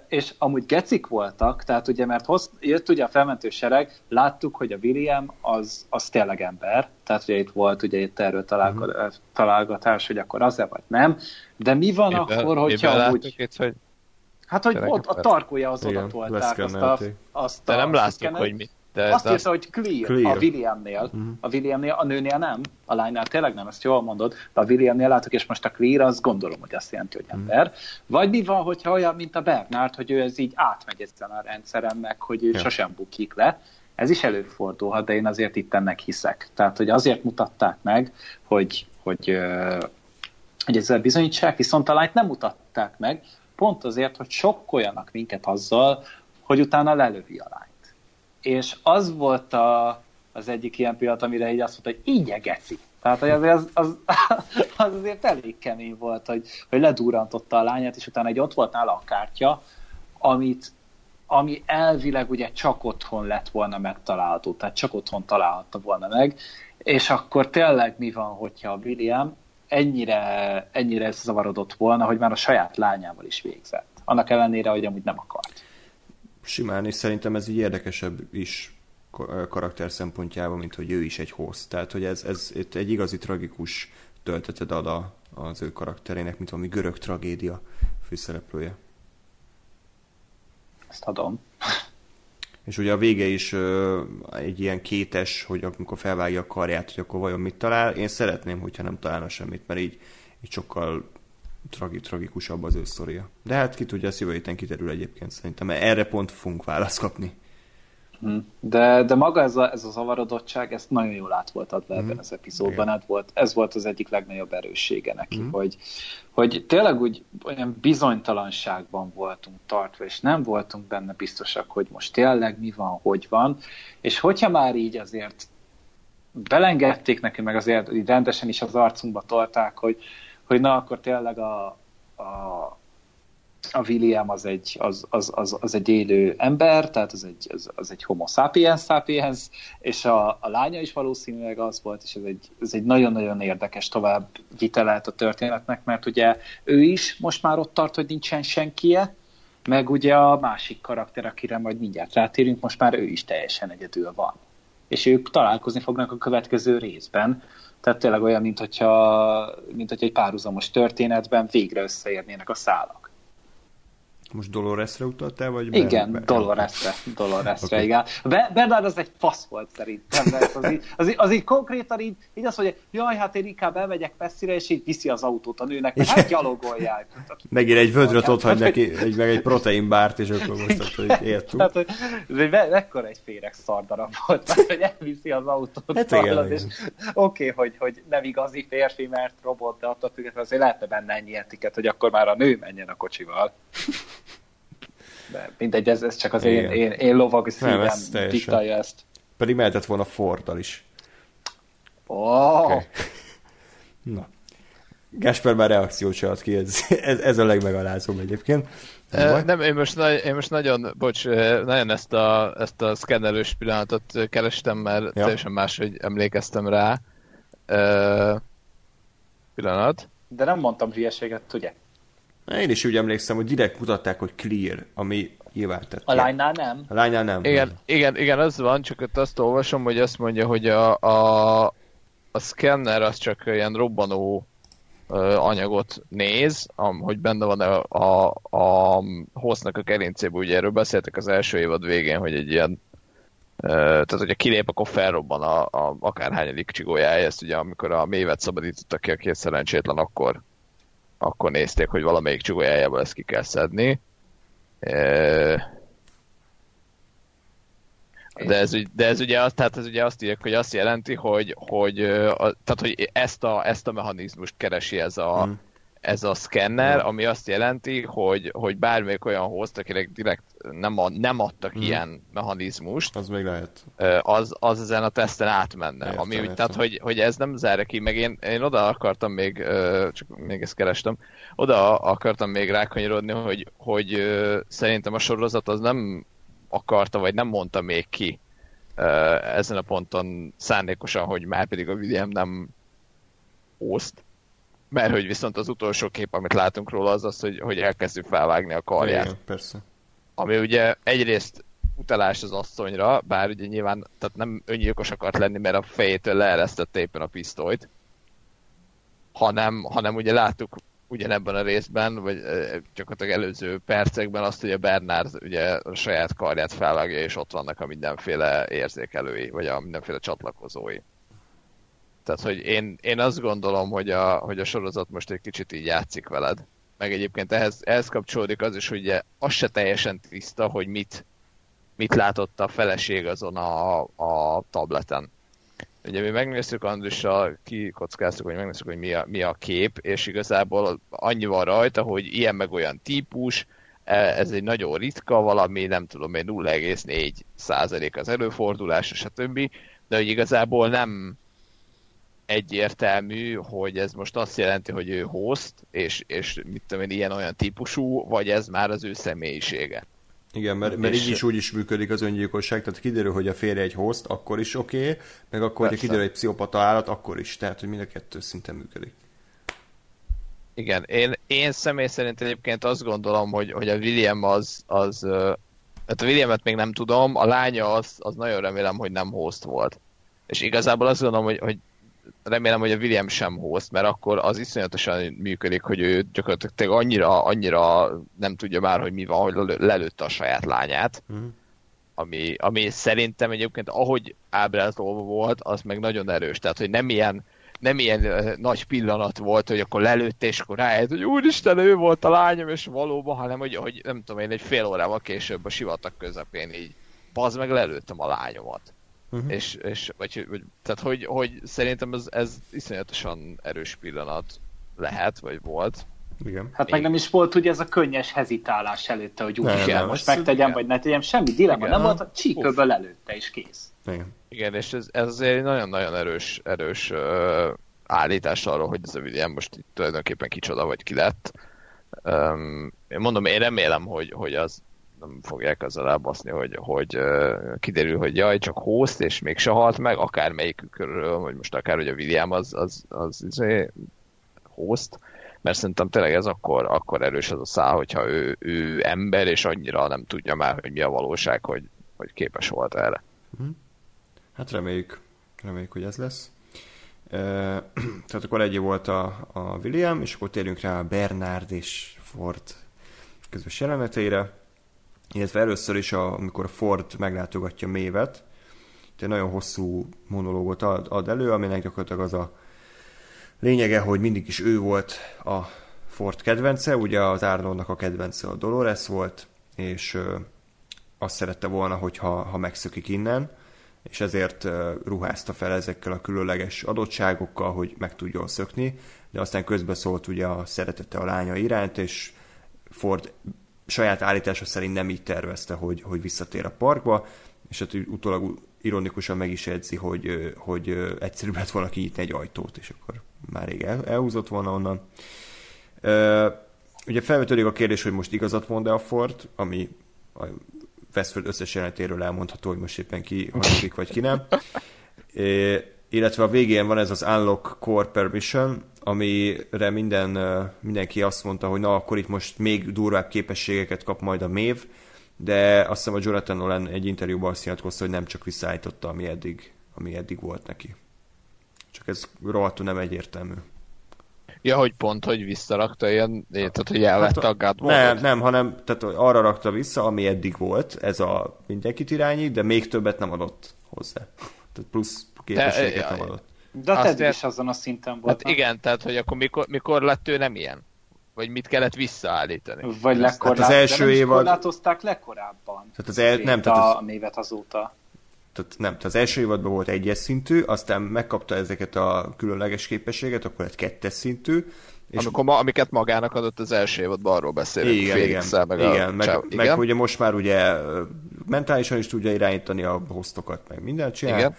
és amúgy gecik voltak, tehát ugye, mert hoz, jött ugye a felmentő sereg, láttuk, hogy a William az, az tényleg ember, tehát ugye itt volt ugye itt erről találko- uh-huh. találgatás, hogy akkor az-e vagy nem, de mi van miben, akkor, hogyha amúgy... Itt, hogy Hát, hogy ott a tarkója az oda tolták azt a, azt a... De nem láttuk, hogy mi. De azt írta, hogy clear, clear. a Williamnél. Uh-huh. A Williamnél, a nőnél nem, a lánynál tényleg nem, ezt jól mondod, de a Williamnél látok, és most a clear, az gondolom, hogy azt jelenti, hogy ember. Uh-huh. Vagy mi van, hogyha olyan, mint a Bernard, hogy ő ez így átmegy ezen a rendszeren meg, hogy ő ja. sosem bukik le. Ez is előfordulhat, de én azért itt ennek hiszek. Tehát, hogy azért mutatták meg, hogy, hogy, hogy ezzel bizonyítsák, viszont a lányt nem mutatták meg, pont azért, hogy sokkoljanak minket azzal, hogy utána lelövi a lány és az volt a, az egyik ilyen pillanat, amire így azt mondta, hogy így geci. Tehát hogy azért az, az, az, azért elég kemény volt, hogy, hogy ledúrantotta a lányát, és utána egy ott volt nála a kártya, amit, ami elvileg ugye csak otthon lett volna megtalálható, tehát csak otthon találhatta volna meg, és akkor tényleg mi van, hogyha a William ennyire, ennyire zavarodott volna, hogy már a saját lányával is végzett. Annak ellenére, hogy amúgy nem akart simán, és szerintem ez így érdekesebb is karakter szempontjában, mint hogy ő is egy host. Tehát, hogy ez, ez egy igazi tragikus tölteted ad a, az ő karakterének, mint valami görög tragédia főszereplője. Ezt adom. És ugye a vége is ö, egy ilyen kétes, hogy amikor felvágja a karját, hogy akkor vajon mit talál. Én szeretném, hogyha nem találna semmit, mert így, így sokkal tragi, tragikusabb az ő sztoria. De hát ki tudja, ezt jövő héten kiterül egyébként szerintem, mert erre pont fogunk választ kapni. Mhm. De, de maga ez a, ez a zavarodottság, ezt nagyon jól át volt adva ebben mm. az epizódban. Ez volt, ez volt az egyik legnagyobb erőssége neki, mm. hogy, hogy tényleg úgy olyan bizonytalanságban voltunk tartva, és nem voltunk benne biztosak, hogy most tényleg mi van, hogy van, és hogyha már így azért belengedték neki, meg azért így rendesen is az arcunkba tolták, hogy, hogy na, akkor tényleg a, a a William az egy, az, az, az, az egy élő ember, tehát az egy, az, az egy homo sapiens sapiens, és a, a lánya is valószínűleg az volt, és ez egy, ez egy nagyon-nagyon érdekes tovább vitelet a történetnek, mert ugye ő is most már ott tart, hogy nincsen senkie, meg ugye a másik karakter, akire majd mindjárt rátérünk, most már ő is teljesen egyedül van. És ők találkozni fognak a következő részben, tehát tényleg olyan, mint hogyha, mint hogyha egy párhuzamos történetben végre összeérnének a szálak. Most Doloresre utaltál, vagy? Igen, Ber- Doloresre, Doloresre, okay. igen. Bernard az egy fasz volt szerintem, mert az így, az így, az így konkrétan így, így azt mondja, jaj, hát én inkább elmegyek messzire, és így viszi az autót a nőnek, mert hát gyalogolják. Megint egy vödröt ott hagy neki, egy, meg egy proteinbárt, és akkor most azt, hogy értünk. Hát, hogy mekkora egy féreg szardarab volt, hogy elviszi az autót. Hát igen, és oké, okay, hogy, hogy nem igazi férfi, mert robot, de attól függetlenül azért lehetne benne ennyi etiket, hogy akkor már a nő menjen a kocsival de mindegy, ez, ez csak az én, én, én lovag szívem ez diktálja ezt. Pedig mehetett volna Fordal is. Oh. Okay. Na. Gasper már reakciót se ad ki, ez, ez, ez a legmegalázóbb egyébként. Nem, nem én, most, én most nagyon, bocs, nagyon ezt a, ezt a szkennelős pillanatot kerestem, mert ja. teljesen máshogy emlékeztem rá. Uh, pillanat. De nem mondtam hülyeséget, ugye? Én is úgy emlékszem, hogy direkt mutatták, hogy clear, ami nyilván tett. A lánynál nem? A lánynál nem. Igen, nem. igen, igen, az van, csak ott azt olvasom, hogy azt mondja, hogy a, a, a scanner az csak ilyen robbanó anyagot néz, hogy benne van a, a, a hostnak a gerincében, ugye erről beszéltek az első évad végén, hogy egy ilyen tehát, hogyha kilép, akkor felrobban a, a akárhányadik csigójája, ezt ugye amikor a mévet szabadítottak ki a két szerencsétlen, akkor akkor nézték, hogy valamelyik csugójájából ezt ki kell szedni. De ez, de ez ugye, azt, tehát ez ugye azt írják, hogy azt jelenti, hogy, hogy, tehát, hogy ezt, a, ezt a mechanizmust keresi ez a, hmm ez a szkenner, ami azt jelenti, hogy, hogy bármelyik olyan host, akinek direkt nem, a, nem adtak mm. ilyen mechanizmust, az még lehet. Az, az ezen a teszten átmenne. Értem, ami, értem. Tehát, hogy, hogy ez nem zárja ki, meg én, én oda akartam még, csak még ezt kerestem, oda akartam még rákanyarodni, hogy, hogy szerintem a sorozat az nem akarta, vagy nem mondta még ki ezen a ponton szándékosan, hogy már pedig a William nem host, mert hogy viszont az utolsó kép, amit látunk róla, az az, hogy, hogy elkezdjük felvágni a karját. Igen, persze. Ami ugye egyrészt utalás az asszonyra, bár ugye nyilván tehát nem öngyilkos akart lenni, mert a fejétől leeresztette éppen a pisztolyt, hanem, hanem ugye láttuk ugyanebben a részben, vagy gyakorlatilag előző percekben azt, hogy a Bernard ugye a saját karját felvágja, és ott vannak a mindenféle érzékelői, vagy a mindenféle csatlakozói. Tehát, hogy én, én azt gondolom, hogy a, hogy a sorozat most egy kicsit így játszik veled. Meg egyébként ehhez, ehhez kapcsolódik az is, hogy ugye az se teljesen tiszta, hogy mit, mit látott a feleség azon a, a tableten. Ugye mi megnéztük Andrussal, kikockáztuk, hogy megnéztük, hogy mi a, mi a kép, és igazából annyi van rajta, hogy ilyen meg olyan típus, e, ez egy nagyon ritka valami, nem tudom, egy 0,4 százalék az előfordulás, stb. De hogy igazából nem, egyértelmű, hogy ez most azt jelenti, hogy ő host, és, és mit tudom én, ilyen-olyan típusú, vagy ez már az ő személyisége. Igen, mert, mert így is úgy is működik az öngyilkosság, tehát kiderül, hogy a férje egy host, akkor is oké, okay, meg akkor, hogy kiderül egy pszichopata állat, akkor is. Tehát, hogy mind a kettő szinten működik. Igen, én, én személy szerint egyébként azt gondolom, hogy, hogy a William az, az hát a Williamet még nem tudom, a lánya az, az nagyon remélem, hogy nem host volt. És igazából azt gondolom, hogy, hogy remélem, hogy a William sem host, mert akkor az iszonyatosan működik, hogy ő gyakorlatilag annyira, annyira nem tudja már, hogy mi van, hogy lelőtte a saját lányát. Uh-huh. Ami, ami szerintem egyébként, ahogy ábrázolva volt, az meg nagyon erős. Tehát, hogy nem ilyen, nem ilyen nagy pillanat volt, hogy akkor lelőtte, és akkor rájött, hogy úristen, ő volt a lányom, és valóban, hanem hogy, hogy nem tudom én, egy fél órával később a sivatag közepén így paz meg lelőttem a lányomat. Uh-huh. És, és vagy, vagy, tehát hogy, hogy szerintem ez, ez iszonyatosan erős pillanat lehet, vagy volt. Igen. Hát meg nem is volt ugye ez a könnyes hezitálás előtte, hogy úgy nem, kell, most megtegyem, igen. vagy ne tegyem, semmi dilemma nem volt, a csíköből előtte is kész. Igen. Igen, és ez, ez azért nagyon-nagyon erős, erős uh, állítás arról, hogy ez a William most itt tulajdonképpen kicsoda vagy ki lett. Um, én mondom, én remélem, hogy, hogy az nem fogják azzal elbaszni, hogy, hogy kiderül, hogy jaj, csak host, és még se halt meg, akár melyikükről, vagy most akár, hogy a William az, az, az, az izé, host, mert szerintem tényleg ez akkor, akkor erős az a szál, hogyha ő, ő ember, és annyira nem tudja már, hogy mi a valóság, hogy, hogy képes volt erre. Mhm. Hát reméljük, reméljük, hogy ez lesz. Tehát akkor egy volt a, a William, és akkor térjünk rá a Bernard és Ford közös jeleneteire, illetve először is, a, amikor a Ford meglátogatja Mévet, egy nagyon hosszú monológot ad, ad elő, aminek gyakorlatilag az a lényege, hogy mindig is ő volt a Ford kedvence, ugye az Arnoldnak a kedvence a Dolores volt, és ö, azt szerette volna, hogyha ha megszökik innen, és ezért ruházta fel ezekkel a különleges adottságokkal, hogy meg tudjon szökni, de aztán közbeszólt ugye a szeretete a lánya iránt, és Ford saját állítása szerint nem így tervezte, hogy, hogy visszatér a parkba, és hát utólag ironikusan meg is edzi, hogy, hogy egyszerűbb lett volna kinyitni egy ajtót, és akkor már rég el, elhúzott volna onnan. Ugye felvetődik a kérdés, hogy most igazat mond-e a Ford, ami a Westfield összes jelenetéről elmondható, hogy most éppen ki hangodik, vagy ki nem. É, illetve a végén van ez az Unlock Core Permission, amire minden, mindenki azt mondta, hogy na, akkor itt most még durvább képességeket kap majd a mév, de azt hiszem a Jonathan Nolan egy interjúban azt nyilatkozta, hogy nem csak visszaállította, ami eddig, ami eddig volt neki. Csak ez rohadtul nem egyértelmű. Ja, hogy pont, hogy visszarakta ilyen, tehát hogy elvette hát, a God Nem, nem, hanem tehát arra rakta vissza, ami eddig volt, ez a mindenkit irányít, de még többet nem adott hozzá. Tehát plusz képességet nem adott. De hát eddig is azon a szinten volt. Hát igen, tehát hogy akkor mikor, mikor lett ő nem ilyen? Vagy mit kellett visszaállítani? Vagy lekorlát, hát az első évad... korlátozták lekorábban. Tehát az el... nem, tehát az... a névet azóta tehát nem, tehát az első évadban volt egyes szintű, aztán megkapta ezeket a különleges képességet, akkor egy kettes szintű. És Amikor ma, amiket magának adott az első évadban, arról beszélünk. Igen, igen, meg, igen, a meg, csáv, meg igen. ugye most már ugye mentálisan is tudja irányítani a hostokat, meg mindent csinál. Igen.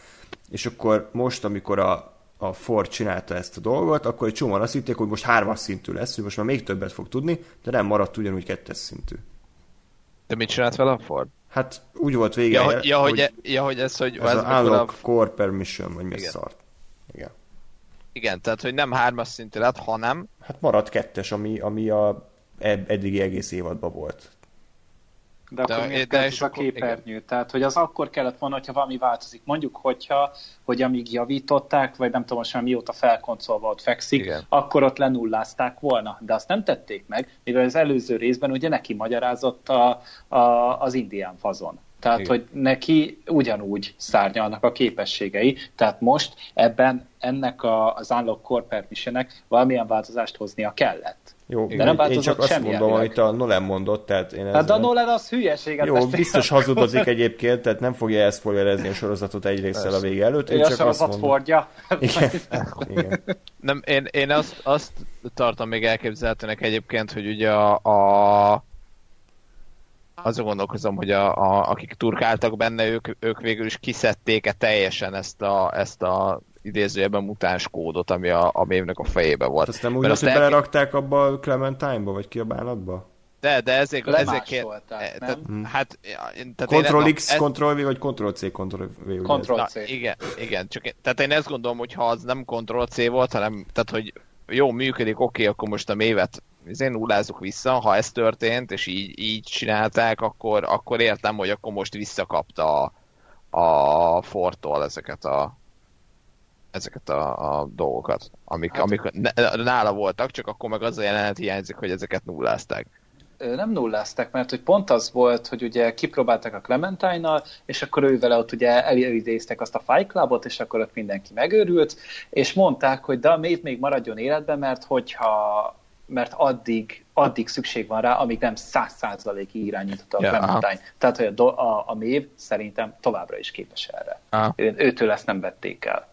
És akkor most, amikor a, a Ford csinálta ezt a dolgot, akkor egy csomóan azt hitték, hogy most hármas szintű lesz, hogy most már még többet fog tudni, de nem maradt ugyanúgy kettes szintű. De mit csinált vele a Ford? Hát úgy volt vége. Ja, hogy, ja, hogy, e- ja, hogy ez, hogy... Ez az unlock a... core permission, vagy mi szart. Igen. Igen, tehát hogy nem hármas szintű lett, hanem... Hát maradt kettes, ami, ami a eddigi egész évadban volt. De akkor de, miért de ez a képernyő? Igen. Tehát, hogy az akkor kellett volna, hogyha valami változik. Mondjuk, hogyha, hogy amíg javították, vagy nem tudom most már mióta felkoncolva ott fekszik, igen. akkor ott lenullázták volna. De azt nem tették meg, mivel az előző részben ugye neki magyarázott a, a, az indián fazon. Tehát, Igen. hogy neki ugyanúgy szárnyalnak a képességei. Tehát most ebben ennek a, az Unlock Core valamilyen változást hoznia kellett. Jó, de nem én csak azt mondom, amit a Nolan mondott, tehát én Hát a Nolan az hülyeséget Jó, biztos hazudozik egyébként, tehát nem fogja elszpoilerezni a sorozatot egy a vége előtt. Én, én csak a azt mondom... Fordja. Igen. Igen. Nem, én, én azt, azt tartom még elképzelhetőnek egyébként, hogy ugye a, a azon gondolkozom, hogy a, a, akik turkáltak benne, ők, ők végül is kiszedték-e teljesen ezt a, ezt a idézőjeben mutáns kódot, ami a, a mémnek a fejébe volt. Azt nem úgy, hogy elké... belerakták abba a Clementine-ba, vagy ki a bánatba? De, de ezért... ezért kér... tehát, hmm. hát, tehát Ctrl X, ez... Ctrl V, vagy Ctrl C, Ctrl V. Ctrl C. Na, igen, igen, csak tehát én ezt gondolom, hogy ha az nem Ctrl C volt, hanem, tehát hogy jó, működik, oké, okay, akkor most a mévet én nullázzuk vissza, ha ez történt, és így, így csinálták, akkor, akkor értem, hogy akkor most visszakapta a, a Fortól ezeket a, ezeket a, a dolgokat, amik, hát, amik nála voltak, csak akkor meg az a jelenet hiányzik, hogy ezeket nullázták. Nem nullázták, mert hogy pont az volt, hogy ugye kipróbálták a Clementine-nal, és akkor ő vele ott ugye elidéztek azt a Fight Clubot, és akkor ott mindenki megőrült, és mondták, hogy de a még maradjon életben, mert hogyha mert addig, addig szükség van rá, amíg nem száz százalékig irányított a Ja, Clementine. Tehát, hogy a, a, a mév szerintem továbbra is képes erre. Aha. Őtől ezt nem vették el.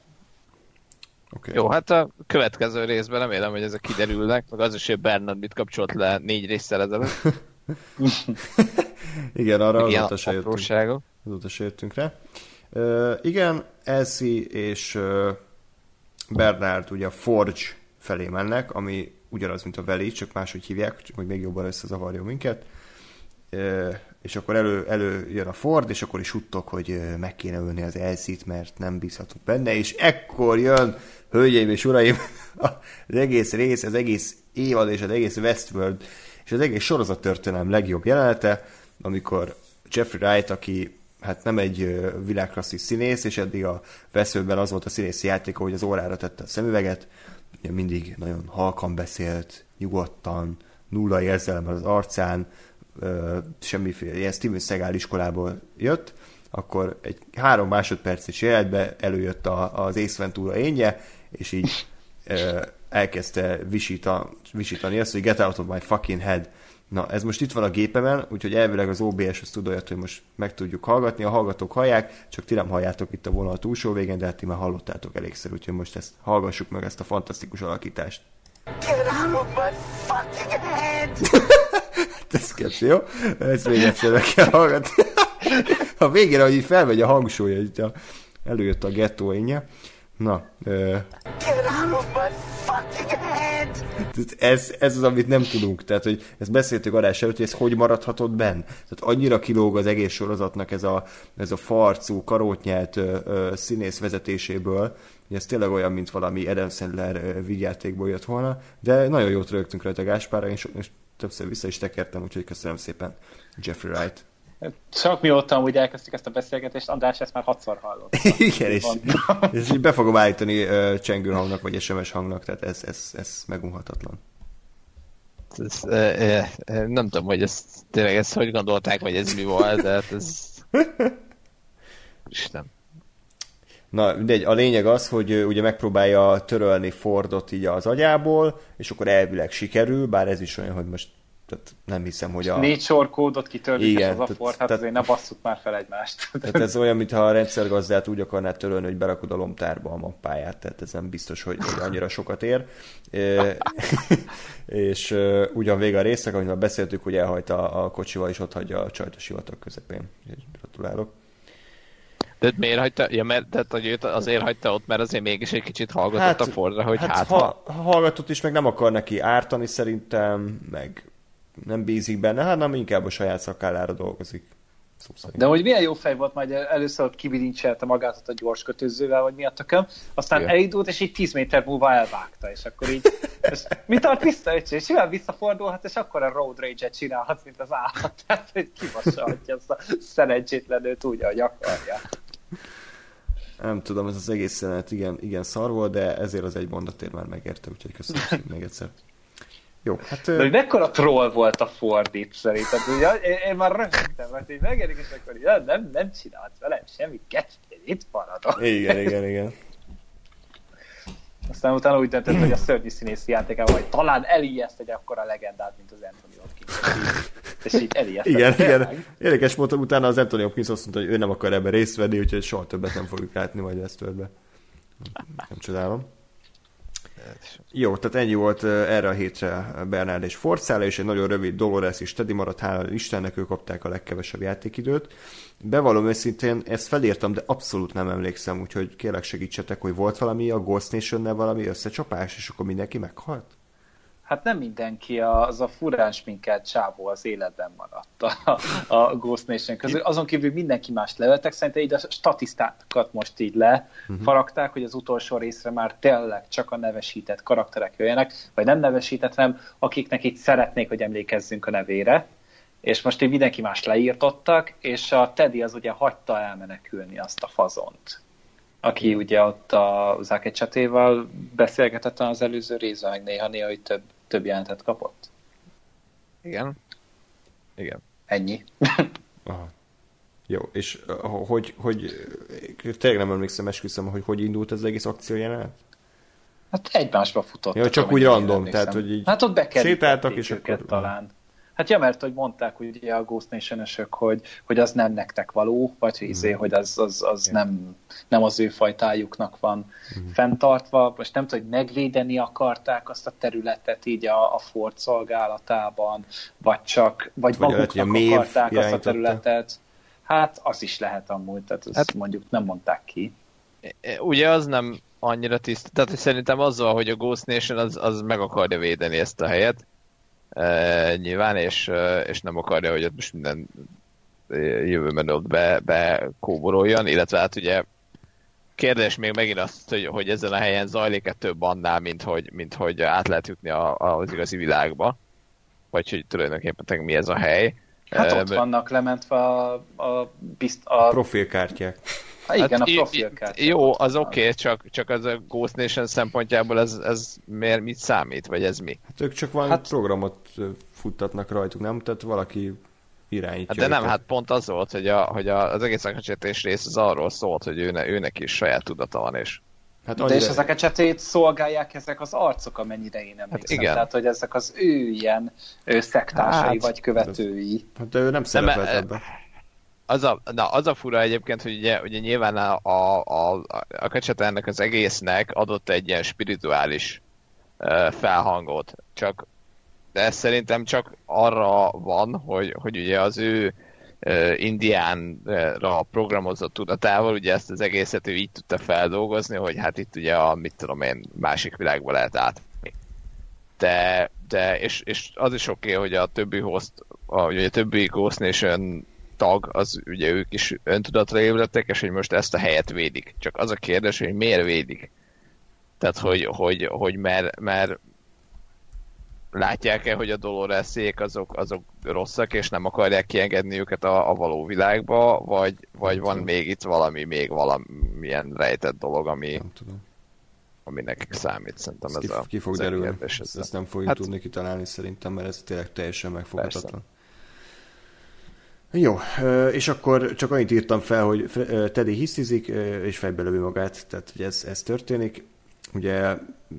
Okay. Jó, hát a következő részben remélem, hogy ezek kiderülnek, meg az is, hogy Bernard mit kapcsolt le négy résszel ezelőtt. Igen, arra Ilyen azóta se jöttünk, azóta se jöttünk rá. Uh, igen, Elsie és uh, Bernard ugye a Forge felé mennek, ami ugyanaz, mint a Valley, csak máshogy hívják, csak hogy még jobban összezavarjon minket. Uh, és akkor elő, elő jön a Ford, és akkor is suttog, hogy meg kéne ölni az Elsie-t, mert nem bízhatunk benne, és ekkor jön, hölgyeim és uraim, az egész rész, az egész évad és az egész Westworld, és az egész sorozat történelem legjobb jelenete, amikor Jeffrey Wright, aki hát nem egy világklasszis színész, és eddig a veszőben az volt a színészi játéka, hogy az órára tette a szemüveget, ugye mindig nagyon halkan beszélt, nyugodtan, nulla érzelemmel az arcán, semmiféle, ilyen Steven Seagal iskolából jött, akkor egy három másodperces életbe előjött a, az Ace Ventura énje, és így ö, elkezdte visíta, visítani azt, hogy get out of my fucking head. Na, ez most itt van a gépemen, úgyhogy elvileg az OBS az tud olyat, hogy most meg tudjuk hallgatni, a hallgatók hallják, csak ti nem halljátok itt a vonal túlsó végén, de hát ti már hallottátok elégszer, úgyhogy most ezt hallgassuk meg ezt a fantasztikus alakítást. Get out of my fucking head! Ez kecsi, jó? Ezt még egyszer meg kell hallgatni. A végére, hogy így felmegy a hangsúlya, így a, előjött a gettó énje. Na, ez, ez az, amit nem tudunk. Tehát, hogy ezt beszéltük adás előtt, hogy ez hogy maradhatott benn. Tehát annyira kilóg az egész sorozatnak ez a, ez a farcú, karótnyelt ö, ö, színész vezetéséből, hogy ez tényleg olyan, mint valami Adam Sandler ö, vígjátékból jött volna, de nagyon jót rögtünk rajta Gáspára, és, és többször vissza is tekertem, úgyhogy köszönöm szépen Jeffrey Wright. Csak mióta úgy elkezdtük ezt a beszélgetést, András ezt már hatszor hallott. Igen, és, és így be fogom állítani uh, csengő hangnak, vagy SMS hangnak, tehát ez, ez, ez megunhatatlan. Ez, e, e, nem tudom, hogy ezt tényleg ezt hogy gondolták, vagy ez mi volt, de hát ez... Isten. Na, mindegy, a lényeg az, hogy ugye megpróbálja törölni Fordot így az agyából, és akkor elvileg sikerül, bár ez is olyan, hogy most tehát nem hiszem, hogy a... Négy sor kódot kitörlik Igen, ez az tehát- afford, hát tehát- azért ne basszuk már fel egymást. Tehát ez olyan, mintha a rendszergazdát úgy akarnád törölni, hogy berakod a lomtárba a mappáját, tehát ez nem biztos, hogy, hogy annyira sokat ér. E, és e, ugyan vége a résznek, már beszéltük, hogy elhajta a kocsival, és ott hagyja a csajt a sivatag közepén. Úgyhogy Gratulálok. De miért hagyta? Ja, mert tehát, hogy őt azért hagyta ott, mert azért mégis egy kicsit hallgatott a Fordra, hogy hát, hát ha... ha, hallgatott is, meg nem akar neki ártani szerintem, meg nem bízik benne, hát nem inkább a saját szakállára dolgozik. Szó szerint. De hogy milyen jó fej volt, majd először ott kibilincselte magát a gyors kötőzővel, vagy mi a tököm, aztán Igen. elindult, és így 10 méter múlva elvágta, és akkor így, és mi tart vissza, és és simán visszafordulhat, és akkor a road rage-et csinálhat, mint az állat. Tehát, hogy kivassalhatja azt a szerencsétlenőt úgy, ahogy akarja. Nem tudom, ez az egész jelenet igen, igen szar volt, de ezért az egy mondatért már megérte, úgyhogy köszönöm még egyszer. Jó, hát... De hogy mekkora troll volt a Ford itt szerintem. Ugye, én, én, már röhögtem, mert így megjelenik, és akkor "Ja, nem, nem csinált velem semmi kecsit, itt maradok. Igen, igen, igen. Aztán utána úgy döntött, hogy a szörnyű színészi játékával, hogy talán elijeszt egy akkora legendát, mint az Anthony Hopkins. És így- elijeszt. Igen, igen. Érdekes módon utána az Anthony Hopkins azt mondta, hogy ő nem akar ebben részt venni, úgyhogy soha többet nem fogjuk látni majd Westworldbe. Nem csodálom. Jó, tehát ennyi volt erre a hétre Bernard és Forcála, és egy nagyon rövid Dolores és Teddy maradt, hála Istennek, ők kapták a legkevesebb játékidőt. Bevallom őszintén, ezt felírtam, de abszolút nem emlékszem, úgyhogy kérlek segítsetek, hogy volt valami a Ghost nation valami összecsapás, és akkor mindenki meghalt? Hát nem mindenki, az a furán sminkelt csávó az életben maradt a, a Ghost Nation közül. Azon kívül mindenki más leöltek, szerintem így a statisztákat most így lefaragták, hogy az utolsó részre már tényleg csak a nevesített karakterek jöjjenek, vagy nem nevesített, hanem akiknek itt szeretnék, hogy emlékezzünk a nevére. És most így mindenki más leírtottak, és a Teddy az ugye hagyta elmenekülni azt a fazont aki ugye ott a Zake csatéval beszélgetett az előző részben, meg néha-néha, hogy több, több jelentet kapott. Igen. Igen. Ennyi. Aha. Jó, és hogy, hogy tényleg nem emlékszem, esküszöm, hogy hogy indult ez az egész akció jelenet? Hát egymásba futottak. Ja, csak úgy random, tehát, hogy így Hát ott sétáltak, és akkor- talán. Hát ja, mert hogy mondták ugye a Ghost nation hogy, hogy az nem nektek való, vagy hogy, izé, hogy az, az, az nem, nem az ő fajtájuknak van fenntartva. Most nem tudom, hogy megvédeni akarták azt a területet így a, a Ford szolgálatában, vagy csak, vagy, Vagy lehet, maguknak Maeve akarták azt a területet. Hát az is lehet amúgy, tehát ezt Hát- mondjuk nem mondták ki. Ugye az nem annyira tiszta, tehát szerintem azzal, hogy a Ghost Nation az, az meg akarja védeni ezt a helyet, e, nyilván, és, és nem akarja, hogy ott most minden jövőben ott be, be kóboroljon, illetve hát ugye kérdés még megint azt, hogy, hogy ezen a helyen zajlik-e több annál, mint hogy, mint hogy át lehet jutni a, az igazi világba, vagy hogy tulajdonképpen mi ez a hely. Hát ott vannak lementve a, a, bizt, a, profilkártyák. A igen, a i- i- profilkártyák. Hát Jó, az oké, okay, csak, csak az a Ghost Nation szempontjából ez, ez miért mit számít, vagy ez mi? Hát ők csak valami Hát- hát... programot futtatnak rajtuk, nem? Tehát valaki irányítja Hát de nem, őket. hát pont az volt, hogy, a, hogy a, az egész akacsetés rész az arról szólt, hogy őne, őnek is saját tudata van, és Hát De és ezeket csetét szolgálják ezek az arcok, amennyire én emlékszem. igen. Tehát, hogy ezek az ő ilyen ő szektársai Hát, vagy követői. hát ő nem szerepelt e- ebbe. Az a, na, az a fura egyébként, hogy ugye, ugye nyilván a, a, a, a Kacsata ennek az egésznek adott egy ilyen spirituális uh, felhangot, csak de ez szerintem csak arra van, hogy, hogy ugye az ő uh, indiánra programozott tudatával, ugye ezt az egészet ő így tudta feldolgozni, hogy hát itt ugye a, mit tudom én, másik világba lehet átmenni. De, de és, és az is oké, okay, hogy a többi host, a, ugye a többi Ghost Nation tag, az ugye ők is öntudatra ébredtek, és hogy most ezt a helyet védik. Csak az a kérdés, hogy miért védik. Tehát, hogy, hogy, hogy mert, mert látják-e, hogy a Doloreszék azok, azok rosszak, és nem akarják kiengedni őket a, a való világba, vagy, vagy van még itt valami, még valamilyen rejtett dolog, ami, Nem tudom. ami nekik számít. Szerintem Ez ki, a ki fog derülni. Ezt, ez ezt nem fogjuk hát... tudni kitalálni szerintem, mert ez tényleg teljesen megfoghatatlan. Persze. Jó, és akkor csak annyit írtam fel, hogy Teddy hisztizik, és fejbe lövi magát, tehát hogy ez, ez történik. Ugye m,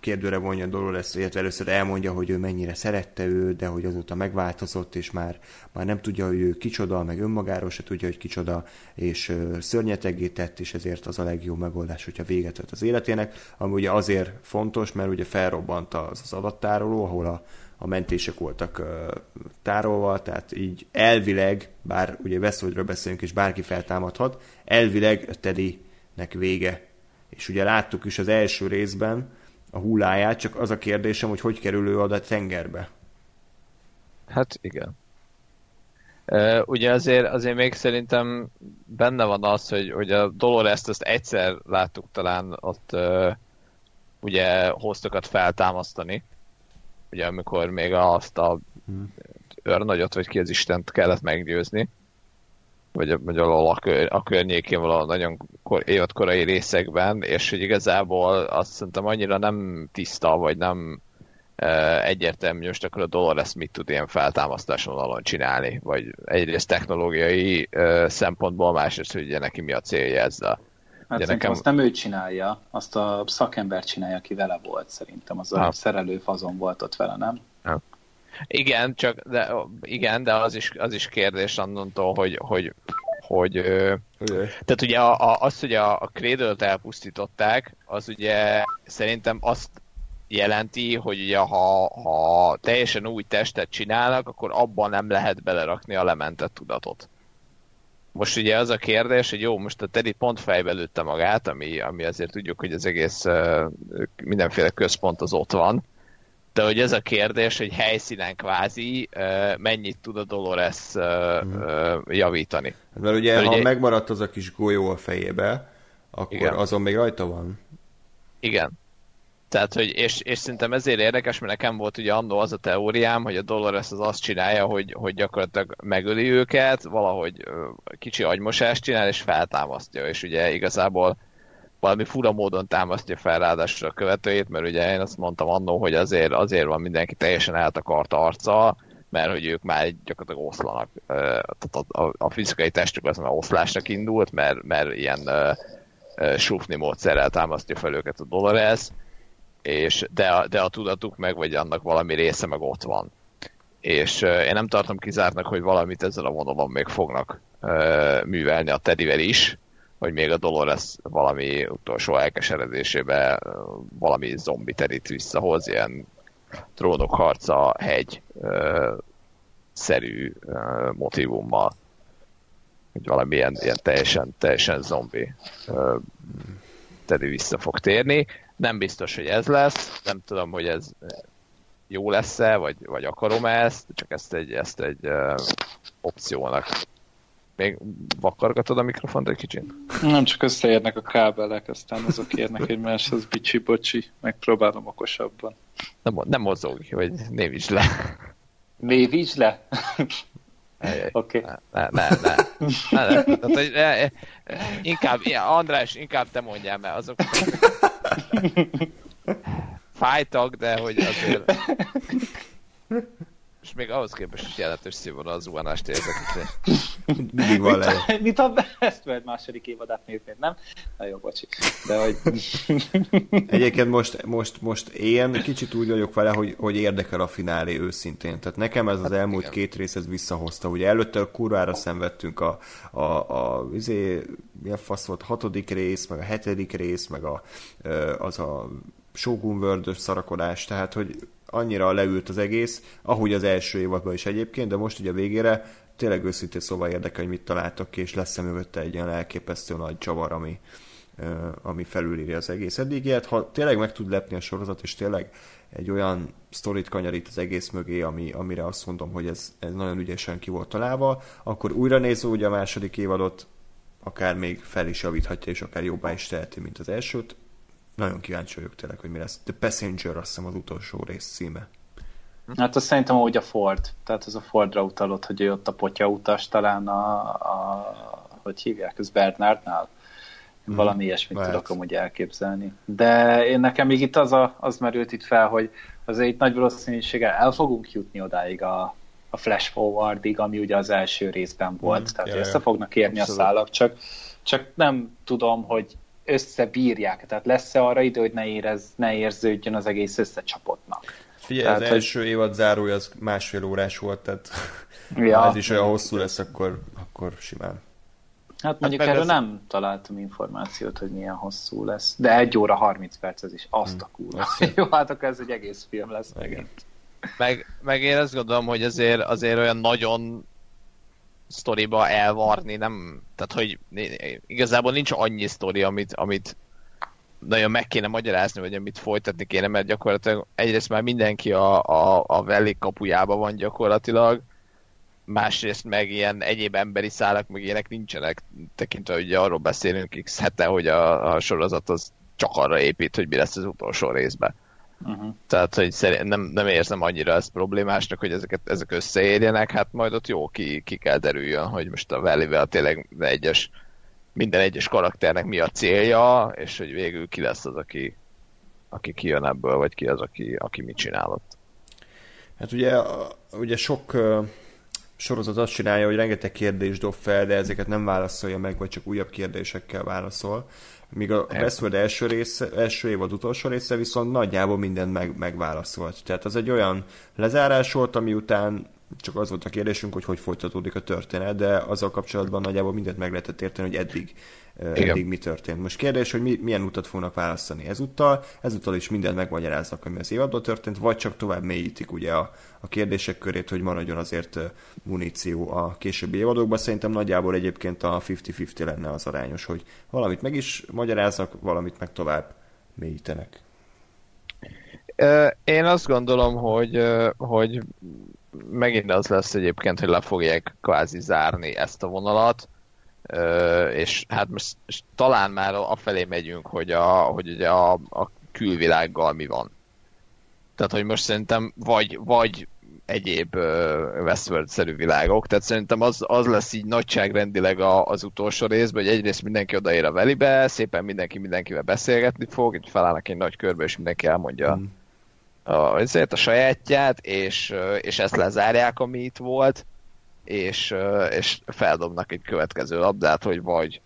kérdőre vonja Dolores, illetve először elmondja, hogy ő mennyire szerette ő, de hogy azóta megváltozott, és már, már nem tudja, hogy ő kicsoda, meg önmagáról se tudja, hogy kicsoda, és ö, szörnyeteggé tett, és ezért az a legjobb megoldás, hogyha véget vett az életének, ami ugye azért fontos, mert ugye felrobbant az, az adattároló, ahol a, a mentések voltak tárolva, tehát így elvileg, bár ugye Westwoodról beszélünk, és bárki feltámadhat, elvileg Teddynek vége. És ugye láttuk is az első részben a hulláját, csak az a kérdésem, hogy hogy kerül ő oda tengerbe. Hát igen. Ugye azért, azért még szerintem benne van az, hogy, hogy a Dolores-t azt egyszer láttuk talán ott uh, ugye hoztokat feltámasztani. Ugye amikor még azt a őrnagyot, vagy ki az Istent kellett meggyőzni. Vagy, vagy valahol a, kör, a környékén valahol nagyon kor, évad korai részekben, és hogy igazából azt szerintem annyira nem tiszta, vagy nem uh, egyértelmű, most akkor a Dolores mit tud ilyen feltámasztás vonalon csinálni, vagy egyrészt technológiai uh, szempontból, másrészt, hogy ugye neki mi a célja ezzel. Hát Ugye szerintem nekem- azt nem ő csinálja, azt a szakember csinálja, aki vele volt szerintem. Az a Ah. szerelő fazon volt ott vele, nem? Igen, csak de, igen, de az is, az is kérdés annantól, hogy, hogy, hogy ö, tehát ugye a, a, az, hogy a, a Cradle-t elpusztították, az ugye szerintem azt jelenti, hogy ugye ha, ha teljesen új testet csinálnak, akkor abban nem lehet belerakni a lementett tudatot. Most ugye az a kérdés, hogy jó, most a Teddy pont fejbe lőtte magát, ami, ami azért tudjuk, hogy az egész mindenféle központ az ott van, de hogy ez a kérdés, hogy helyszínen kvázi mennyit tud a Dolores uh, javítani. Mert ugye, Mert ha ugye- megmaradt az a kis golyó a fejébe, akkor Igen. azon még rajta van. Igen. Tehát, hogy, és, és szerintem ezért érdekes, mert nekem volt ugye annó az a teóriám, hogy a Dolores az azt csinálja, hogy, hogy gyakorlatilag megöli őket, valahogy kicsi agymosást csinál, és feltámasztja, és ugye igazából valami fura módon támasztja fel ráadásul a követőjét, mert ugye én azt mondtam annó, hogy azért, azért van mindenki teljesen eltakart arca, mert hogy ők már gyakorlatilag oszlanak. Tehát a, a, a fizikai testük az már oszlásnak indult, mert, mert ilyen ö, sufni módszerrel támasztja fel őket a Dolores, és de, de a tudatuk meg, vagy annak valami része meg ott van. És uh, én nem tartom kizártnak, hogy valamit ezzel a vonalon még fognak uh, művelni a Teddyvel is, hogy még a Dolores valami utolsó elkeseredésébe uh, valami zombi terít visszahoz, ilyen trónok harca, hegy uh, szerű uh, motivummal hogy valami ilyen, ilyen teljesen, teljesen zombi uh, Teddy vissza fog térni. Nem biztos, hogy ez lesz, nem tudom, hogy ez jó lesz-e, vagy, vagy akarom -e ezt, csak ezt egy, ezt egy uh, opciónak. Még vakargatod a mikrofont egy kicsit? Nem csak összeérnek a kábelek, aztán azok érnek egymáshoz, bicsi-bocsi, megpróbálom okosabban. Nem, nem mozog, vagy névíts le. Névíts le? Oké. Ne, ne, ne. ne, ne. Tehát, hogy, ne, inkább, András, inkább te mondjál, mert azok fájtak, de hogy azért és még ahhoz képest is jelentős színvonal az zuhanást érzek itt. Mindig van le. Mit a Westworld második évadát néznéd, nem? Na jó, bocsi. De hogy... Egyébként most, most, most én kicsit úgy vagyok vele, hogy, hogy érdekel a finálé őszintén. Tehát nekem ez az hát elmúlt igen. két rész ez visszahozta. Ugye előtte a kurvára szenvedtünk a, a, a izé, milyen fasz volt, hatodik rész, meg a hetedik rész, meg a, az a Shogun world szarakodás, tehát hogy annyira leült az egész, ahogy az első évadban is egyébként, de most ugye a végére tényleg őszintén szóval érdekel, hogy mit találtak ki, és lesz-e mögötte egy olyan elképesztő nagy csavar, ami, ami felülírja az egész eddigiet. Ha tényleg meg tud lepni a sorozat, és tényleg egy olyan sztorit kanyarít az egész mögé, ami, amire azt mondom, hogy ez, ez nagyon ügyesen ki volt találva, akkor újra nézve ugye a második évadot, akár még fel is javíthatja, és akár jobbá is teheti, mint az elsőt. Nagyon kíváncsi vagyok tényleg, hogy mi lesz. The Passenger, azt hiszem az utolsó rész címe. Hát azt szerintem úgy a Ford. Tehát az a Fordra utalott, hogy ő ott a potya utas talán a, a hogy hívják, ez Bernardnál. Hmm. Valami ilyesmit Lehet. tudok amúgy elképzelni. De én nekem még itt az, a, az merült itt fel, hogy azért itt nagy valószínűséggel el fogunk jutni odáig a, a flash forwardig, ami ugye az első részben volt. Hmm. Tehát ja, össze fognak érni Abszolút. a szálak, csak, csak nem tudom, hogy összebírják. Tehát lesz-e arra idő, hogy ne, érez, ne érződjön az egész összecsapottnak. Figyelj, tehát, az hogy... első évad zárója az másfél órás volt, tehát ja, ha ez is olyan hosszú lesz, akkor, akkor simán. Hát mondjuk hát erről ez... nem találtam információt, hogy milyen hosszú lesz. De egy óra 30 perc ez is. Azt hmm. a kurva. Jó, hát akkor ez egy egész film lesz megint. Meg, meg én azt gondolom, hogy azért, azért olyan nagyon sztoriba elvarni, nem, tehát hogy igazából nincs annyi sztori, amit, amit nagyon meg kéne magyarázni, vagy amit folytatni kéne, mert gyakorlatilag egyrészt már mindenki a, a, a Valley kapujába van gyakorlatilag, másrészt meg ilyen egyéb emberi szálak, meg ilyenek nincsenek, tekintve ugye arról beszélünk x hete, hogy a, a sorozat az csak arra épít, hogy mi lesz az utolsó részben. Uh-huh. Tehát, hogy szerint nem, nem érzem annyira ezt problémásnak, hogy ezeket, ezek összeérjenek, hát majd ott jó ki, ki kell derüljön, hogy most a valley tényleg egyes, minden egyes karakternek mi a célja, és hogy végül ki lesz az, aki, aki kijön ebből, vagy ki az, aki, aki mit csinálott. Hát ugye, ugye sok sorozat azt csinálja, hogy rengeteg kérdést dob fel, de ezeket nem válaszolja meg, vagy csak újabb kérdésekkel válaszol. Míg a Westworld első, része, első évad utolsó része viszont nagyjából mindent meg, megválaszolt. Tehát az egy olyan lezárás volt, ami után csak az volt a kérdésünk, hogy hogy folytatódik a történet, de azzal kapcsolatban nagyjából mindent meg lehetett érteni, hogy eddig, Igen. eddig mi történt. Most kérdés, hogy mi, milyen utat fognak választani ezúttal, ezúttal is mindent megmagyaráznak, ami az évadban történt, vagy csak tovább mélyítik ugye a, a kérdések körét, hogy maradjon azért muníció a későbbi évadokban. Szerintem nagyjából egyébként a 50-50 lenne az arányos, hogy valamit meg is magyaráznak, valamit meg tovább mélyítenek. Én azt gondolom, hogy, hogy megint az lesz egyébként, hogy le fogják kvázi zárni ezt a vonalat, és hát most talán már afelé megyünk, hogy, a, hogy ugye a, a külvilággal mi van. Tehát, hogy most szerintem vagy, vagy egyéb Westworld-szerű világok, tehát szerintem az, az lesz így nagyságrendileg a, az utolsó részben, hogy egyrészt mindenki odaér a velibe, szépen mindenki mindenkivel beszélgetni fog, így felállnak egy nagy körbe, és mindenki elmondja mm a, a sajátját, és, és ezt lezárják, ami itt volt, és, és feldobnak egy következő labdát, hogy vagy,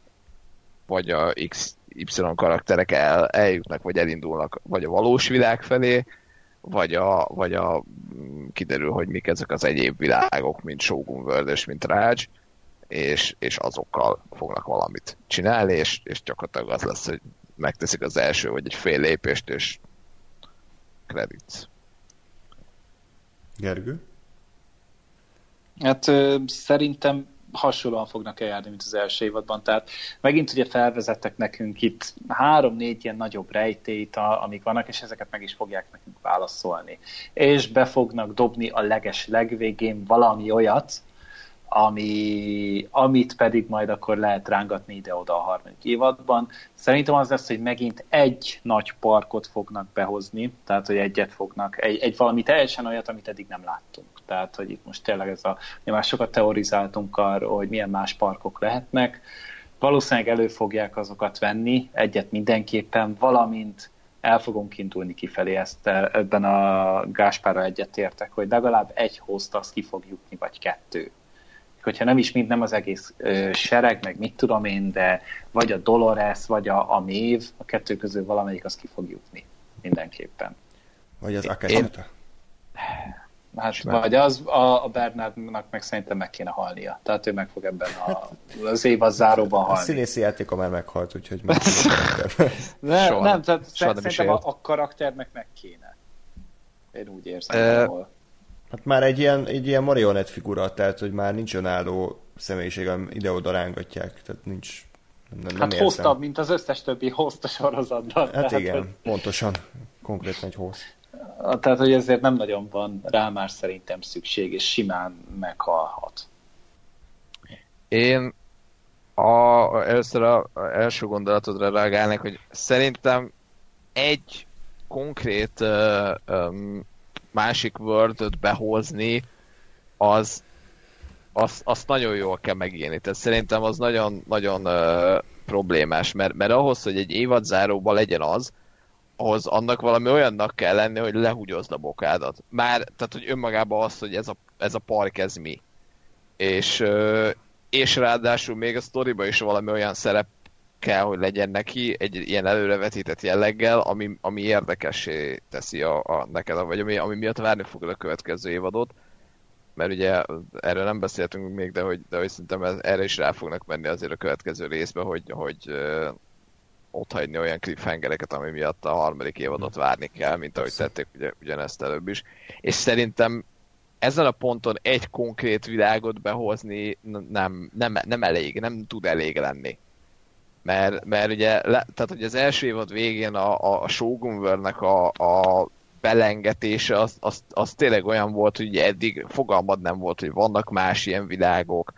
vagy a X, Y karakterek el, eljutnak, vagy elindulnak, vagy a valós világ felé, vagy a, vagy a kiderül, hogy mik ezek az egyéb világok, mint Shogun World és mint Raj, és, és azokkal fognak valamit csinálni, és, és gyakorlatilag az lesz, hogy megteszik az első vagy egy fél lépést, és credits. Gergő? Hát ö, szerintem hasonlóan fognak eljárni, mint az első évadban. Tehát megint ugye felvezettek nekünk itt három-négy ilyen nagyobb rejtét, amik vannak, és ezeket meg is fogják nekünk válaszolni. És be fognak dobni a leges legvégén valami olyat, ami, amit pedig majd akkor lehet rángatni ide-oda a harmadik évadban. Szerintem az lesz, hogy megint egy nagy parkot fognak behozni, tehát hogy egyet fognak, egy, egy valami teljesen olyat, amit eddig nem láttunk. Tehát, hogy itt most tényleg ez a, már sokat teorizáltunk arról, hogy milyen más parkok lehetnek. Valószínűleg elő fogják azokat venni, egyet mindenképpen, valamint el fogunk indulni kifelé, ezt ebben a Gáspára egyetértek, hogy legalább egy host azt ki fog jutni, vagy kettő hogyha nem is mind, nem az egész ö, sereg, meg mit tudom én, de vagy a Dolores, vagy a, a Mév, a kettő közül valamelyik az ki fog jutni mindenképpen. Vagy az Akashata. Hát, vagy az, a, a Bernardnak meg szerintem meg kéne halnia. Tehát ő meg fog ebben a, az év az záróban halni. A színészi játéka már meghalt, úgyhogy meg ne, soha, Nem, tehát soha szerintem a, a karakternek meg kéne. Én úgy érzem. Uh, Hát már egy ilyen, egy ilyen marionett figura, tehát hogy már nincs önálló személyiség, ide-oda rángatják, tehát nincs nem, nem hát érzem. hosszabb, mint az összes többi host a sorozatban. Hát tehát, igen, hogy... pontosan, konkrétan egy host. Tehát, hogy ezért nem nagyon van rá már szerintem szükség, és simán meghalhat. Én a, először a, a első gondolatodra reagálnék, hogy szerintem egy konkrét uh, um, másik word behozni, az azt, azt nagyon jól kell megélni. Tehát szerintem az nagyon, nagyon uh, problémás, mert, mert ahhoz, hogy egy évadzáróban legyen az, ahhoz annak valami olyannak kell lenni, hogy lehúgyozd a bokádat. Már, tehát hogy önmagában az, hogy ez a, ez a park, ez mi. És, uh, és ráadásul még a sztoriba is valami olyan szerep kell, hogy legyen neki egy ilyen előrevetített jelleggel, ami, ami érdekessé teszi a, a neked, vagy ami, ami miatt várni fogod a következő évadot. Mert ugye erről nem beszéltünk még, de hogy, de hogy szerintem ez, erre is rá fognak menni azért a következő részbe, hogy, hogy uh, ott hagyni olyan cliffhangereket, ami miatt a harmadik évadot várni kell, mint ahogy tették ugye, ugyanezt előbb is. És szerintem ezen a ponton egy konkrét világot behozni nem, nem, nem elég, nem tud elég lenni mert, mert ugye, le, tehát hogy az első évad végén a, a Shogunvernek a, a belengetése az, az, az tényleg olyan volt, hogy eddig fogalmad nem volt, hogy vannak más ilyen világok,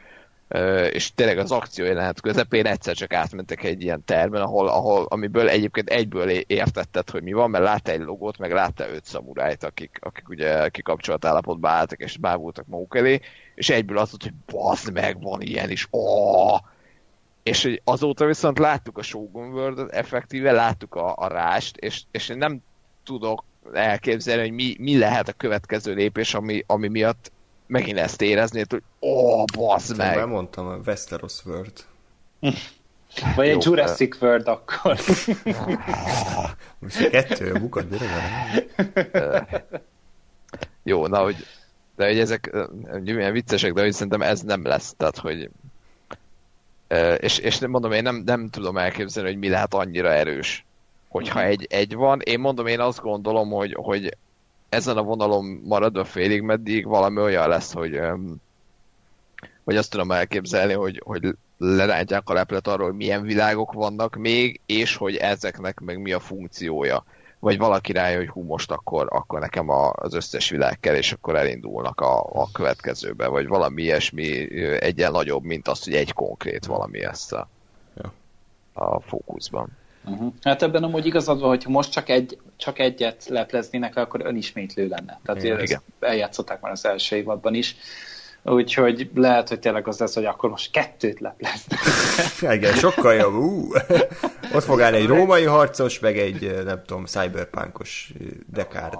és tényleg az akció jelenet közepén egyszer csak átmentek egy ilyen termen, ahol, ahol, amiből egyébként egyből értetted, hogy mi van, mert látta egy logót, meg látta öt szamurájt, akik, akik ugye kikapcsolt állapotba álltak, és bábultak maguk elé, és egyből az hogy bazd meg, van ilyen is, oh! És hogy azóta viszont láttuk a Shogun world effektíve láttuk a, a rást, és, és én nem tudok elképzelni, hogy mi, mi lehet a következő lépés, ami, ami miatt megint ezt érezni, hogy ó, bazd meg! Már mondtam, a Westeros World. Vagy egy Jurassic World akkor. Most a kettő, a bukat, Jó, na, hogy de hogy ezek milyen viccesek, de hogy szerintem ez nem lesz, tehát hogy és, és mondom, én nem, nem tudom elképzelni, hogy mi lehet annyira erős, hogyha mhm. egy, egy van. Én mondom, én azt gondolom, hogy, hogy ezen a vonalon maradva félig meddig valami olyan lesz, hogy, hogy azt tudom elképzelni, hogy, hogy lerántják a leplet arról, hogy milyen világok vannak még, és hogy ezeknek meg mi a funkciója vagy valaki rájön, hogy hú, most akkor, akkor nekem a, az összes világ kell, és akkor elindulnak a, a következőbe, vagy valami ilyesmi egyen nagyobb, mint az, hogy egy konkrét valami ezt a, ja. a fókuszban. Uh-huh. Hát ebben amúgy igazad van, hogy most csak, egy, csak egyet lepleznének le, akkor önismétlő lenne. Tehát igen, igen. eljátszották már az első évadban is. Úgyhogy lehet, hogy tényleg az lesz, hogy akkor most kettőt lepleznek. Igen, sokkal jobb. Ú. Ott fog állni egy római harcos, meg egy, nem tudom, cyberpunkos dekárd.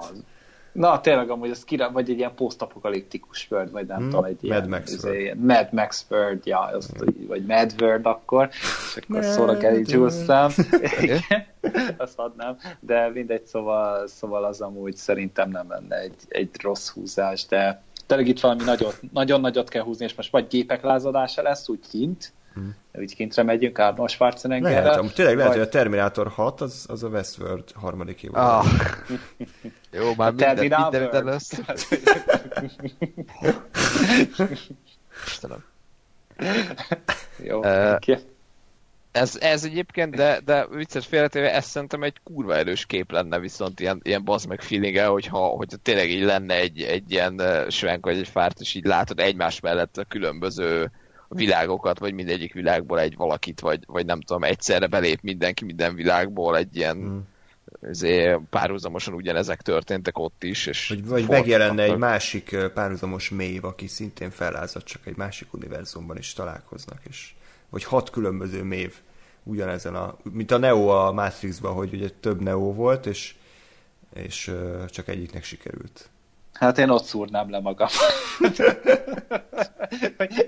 Na, tényleg amúgy ez kira, vagy egy ilyen posztapokaliptikus world, vagy nem Hmm, tudom, egy ilyen, Mad Max ez World. ilyen Mad Max World, ja, azt, vagy Mad World akkor, és akkor Mad szóra kell így csúsztam. Igen. Igen, azt adnám, de mindegy, szóval, szóval az amúgy szerintem nem lenne egy, egy rossz húzás, de tényleg itt valami nagyot, nagyon nagyot kell húzni, és most vagy gépek lázadása lesz, úgy kint, Hmm. úgy kintre megyünk Arnold Schwarzeneggerrel. Lehet, tényleg lehet, vagy- hogy a Terminator 6 az, az a Westworld harmadik év. Ah. Jó, már minden, Terminal minden, lesz. Istenem. Jó, oké. Ez, ez egyébként, de, de vicces félretéve, ez szerintem egy kurva erős kép lenne viszont ilyen, ilyen bazd meg feelinge, hogyha, hogyha tényleg így lenne egy, egy ilyen uh, svenk vagy egy fárt, és így látod egymás mellett a különböző világokat, vagy mindegyik világból egy valakit, vagy, vagy nem tudom, egyszerre belép mindenki minden világból, egy ilyen Mm. azért párhuzamosan ugyanezek történtek ott is, és Vagy, vagy megjelenne egy másik ö, párhuzamos mév, aki szintén fellázadt, csak egy másik univerzumban is találkoznak, és vagy hat különböző mév ugyanezen a, mint a Neo a Matrixban, hogy ugye több Neo volt, és, és csak egyiknek sikerült. Hát én ott szúrnám le magam.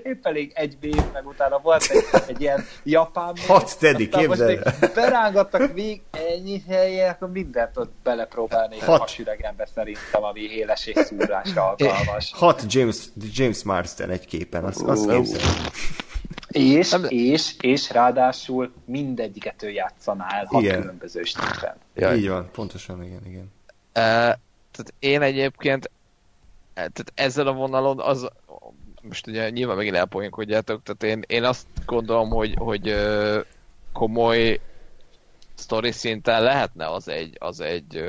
Épp elég egy év, meg utána volt egy, egy ilyen japán Hat Teddy, képzeld el. még Berángattak még ennyi helyen, akkor mindent ott belepróbálnék a Hat. hasüregembe szerintem, ami éles és szúrásra alkalmas. Hat James, James Marsden egy képen, azt, azt képzelem. És, Nem- és, és ráadásul mindegyiket ő játszaná el hat Igen. különböző stílben. Ja, Így van, pontosan, igen, igen. Uh, tehát én egyébként eh, tehát ezzel a vonalon az most ugye nyilván megint elpoinkodjátok, tehát én, én azt gondolom, hogy, hogy komoly sztori szinten lehetne az egy, az egy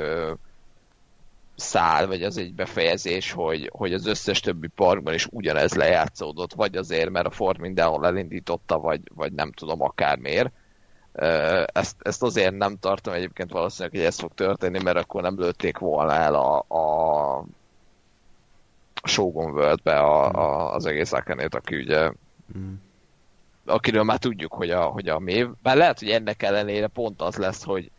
szál, vagy az egy befejezés, hogy, hogy az összes többi parkban is ugyanez lejátszódott, vagy azért, mert a Ford mindenhol elindította, vagy, vagy nem tudom, akármiért. Ezt, ezt azért nem tartom egyébként valószínűleg, hogy ez fog történni, mert akkor nem lőtték volna el a, a Shogun World-be a, a, az egész Akanét, aki ugye Mm. akiről már tudjuk, hogy a, hogy a mév. Bár lehet, hogy ennek ellenére pont az lesz, hogy,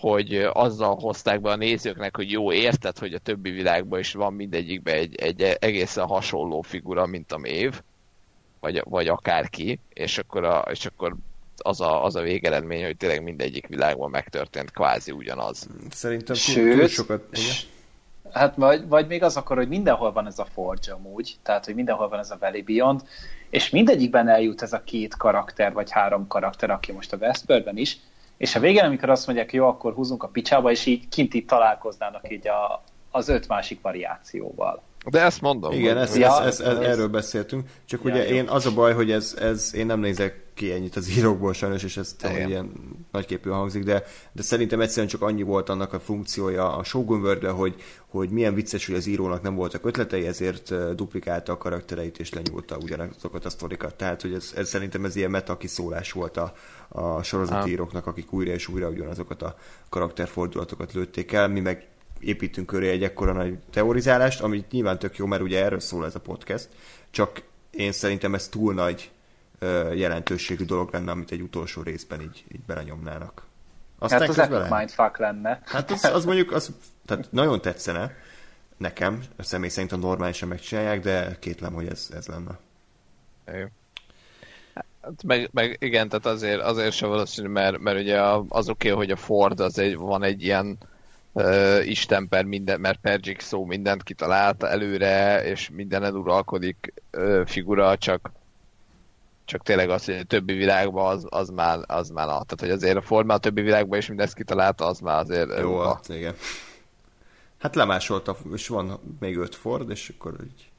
hogy azzal hozták be a nézőknek, hogy jó, érted, hogy a többi világban is van mindegyikben egy, egy egészen hasonló figura, mint a mév, vagy, vagy akárki, és akkor, a, és akkor az, a, az a végeredmény, hogy tényleg mindegyik világban megtörtént kvázi ugyanaz. Szerintem túl, Sőt, túl sokat... Igen? Hát vagy, vagy még az akkor, hogy mindenhol van ez a Forge amúgy, tehát hogy mindenhol van ez a Valley Beyond, és mindegyikben eljut ez a két karakter, vagy három karakter, aki most a Westworldben is, és a végén, amikor azt mondják, jó, akkor húzunk a picsába, és így kint itt találkoznának így a, az öt másik variációval. De ezt mondom. Igen, hogy- ez, Ja, ez, ez, ez, erről beszéltünk. Csak Ja, ugye jó. én az a baj, hogy ez, ez én nem nézek ki ennyit az írókból sajnos, és ez tudom, ilyen nagyképű hangzik, de, de szerintem egyszerűen csak annyi volt annak a funkciója a Shogun world hogy, hogy milyen vicces, hogy az írónak nem voltak ötletei, ezért duplikálta a karaktereit és lenyúlta ugyanazokat a sztorikat. Tehát, hogy ez, ez szerintem ez ilyen meta kiszólás volt a, a sorozati Ah. íróknak, akik újra és újra ugyanazokat a karakterfordulatokat lőtték el, mi meg építünk köré egy ekkora nagy teorizálást, ami nyilván tök jó, mert ugye erről szól ez a podcast, csak én szerintem ez túl nagy ö, jelentőségű dolog lenne, amit egy utolsó részben így, így belenyomnának. Aztán hát az lehet. mindfuck lenne. Hát az, az mondjuk, az, tehát nagyon tetszene nekem, személy szerint a normálisan megcsinálják, de kétlem, hogy ez, ez lenne. Jó. Hát meg, meg, igen, tehát azért, azért sem valószínű, mert, mert ugye a- az oké, okay, hogy a Ford az egy, van egy ilyen uh, isten per minden, mert per Jigsaw mindent kitalálta előre, és mindenen uralkodik uh, figura, csak csak tényleg az, hogy a többi világban az, az már, az már na. Tehát, hogy azért a Ford már a többi világban is mindezt kitalálta, az már azért Jó, uha. hát igen. Hát lemásolta, és van még öt Ford, és akkor így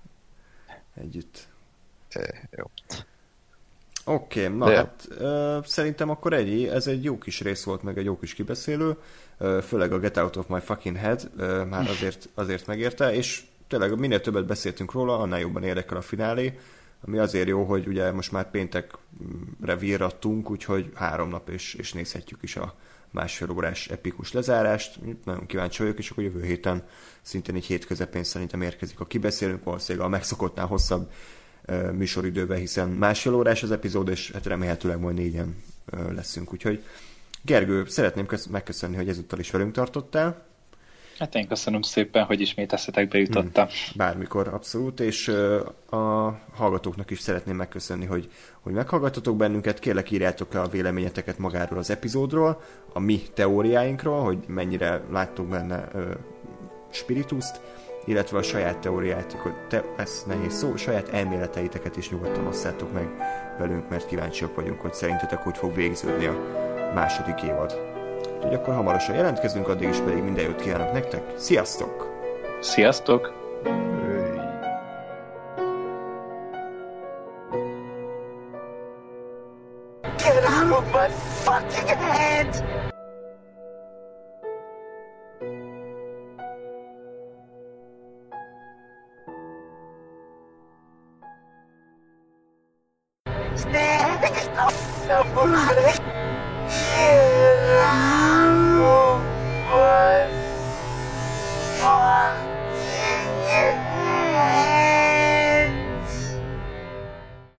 együtt. Ö, Jó. Oké, okay, na De- hát ö, szerintem akkor ennyi. Ez egy jó kis rész volt, meg egy jó kis kibeszélő. Főleg a Get Out of My Fucking Head már azért, azért megérte, és tényleg minél többet beszéltünk róla, annál jobban érdekel a finálé, ami azért jó, hogy ugye most már péntekre virrattunk, úgyhogy három nap és, és nézhetjük is a másfél órás epikus lezárást. Nagyon kíváncsi vagyok, és akkor jövő héten szintén így hét közepén szerintem érkezik a kibeszélünk, valószínűleg a megszokottnál hosszabb műsoridővel, hiszen másfél órás az epizód, és hát remélhetőleg majd négyen leszünk. Úgyhogy Gergő, szeretném kösz- megköszönni, hogy ezúttal is velünk tartottál. Hát én köszönöm szépen, hogy ismét eszetekbe jutottam. Hmm, bármikor, abszolút, és a hallgatóknak is szeretném megköszönni, hogy, hogy meghallgatotok bennünket. Kérlek írjátok le a véleményeteket magáról az epizódról, a mi teóriáinkról, hogy mennyire láttuk benne ö, spirituszt, illetve a saját teóriáitokat, te, ez nehéz szó, saját elméleteiteket is nyugodtan osszátok meg velünk, mert kíváncsiak vagyunk, hogy szerintetek hogy fog végződni a második évad. Úgyhogy akkor hamarosan jelentkezünk, addig is pedig minden jót kívánok nektek. Sziasztok! Sziasztok! Get out of my fucking head! Snake! Stop! Stop! Get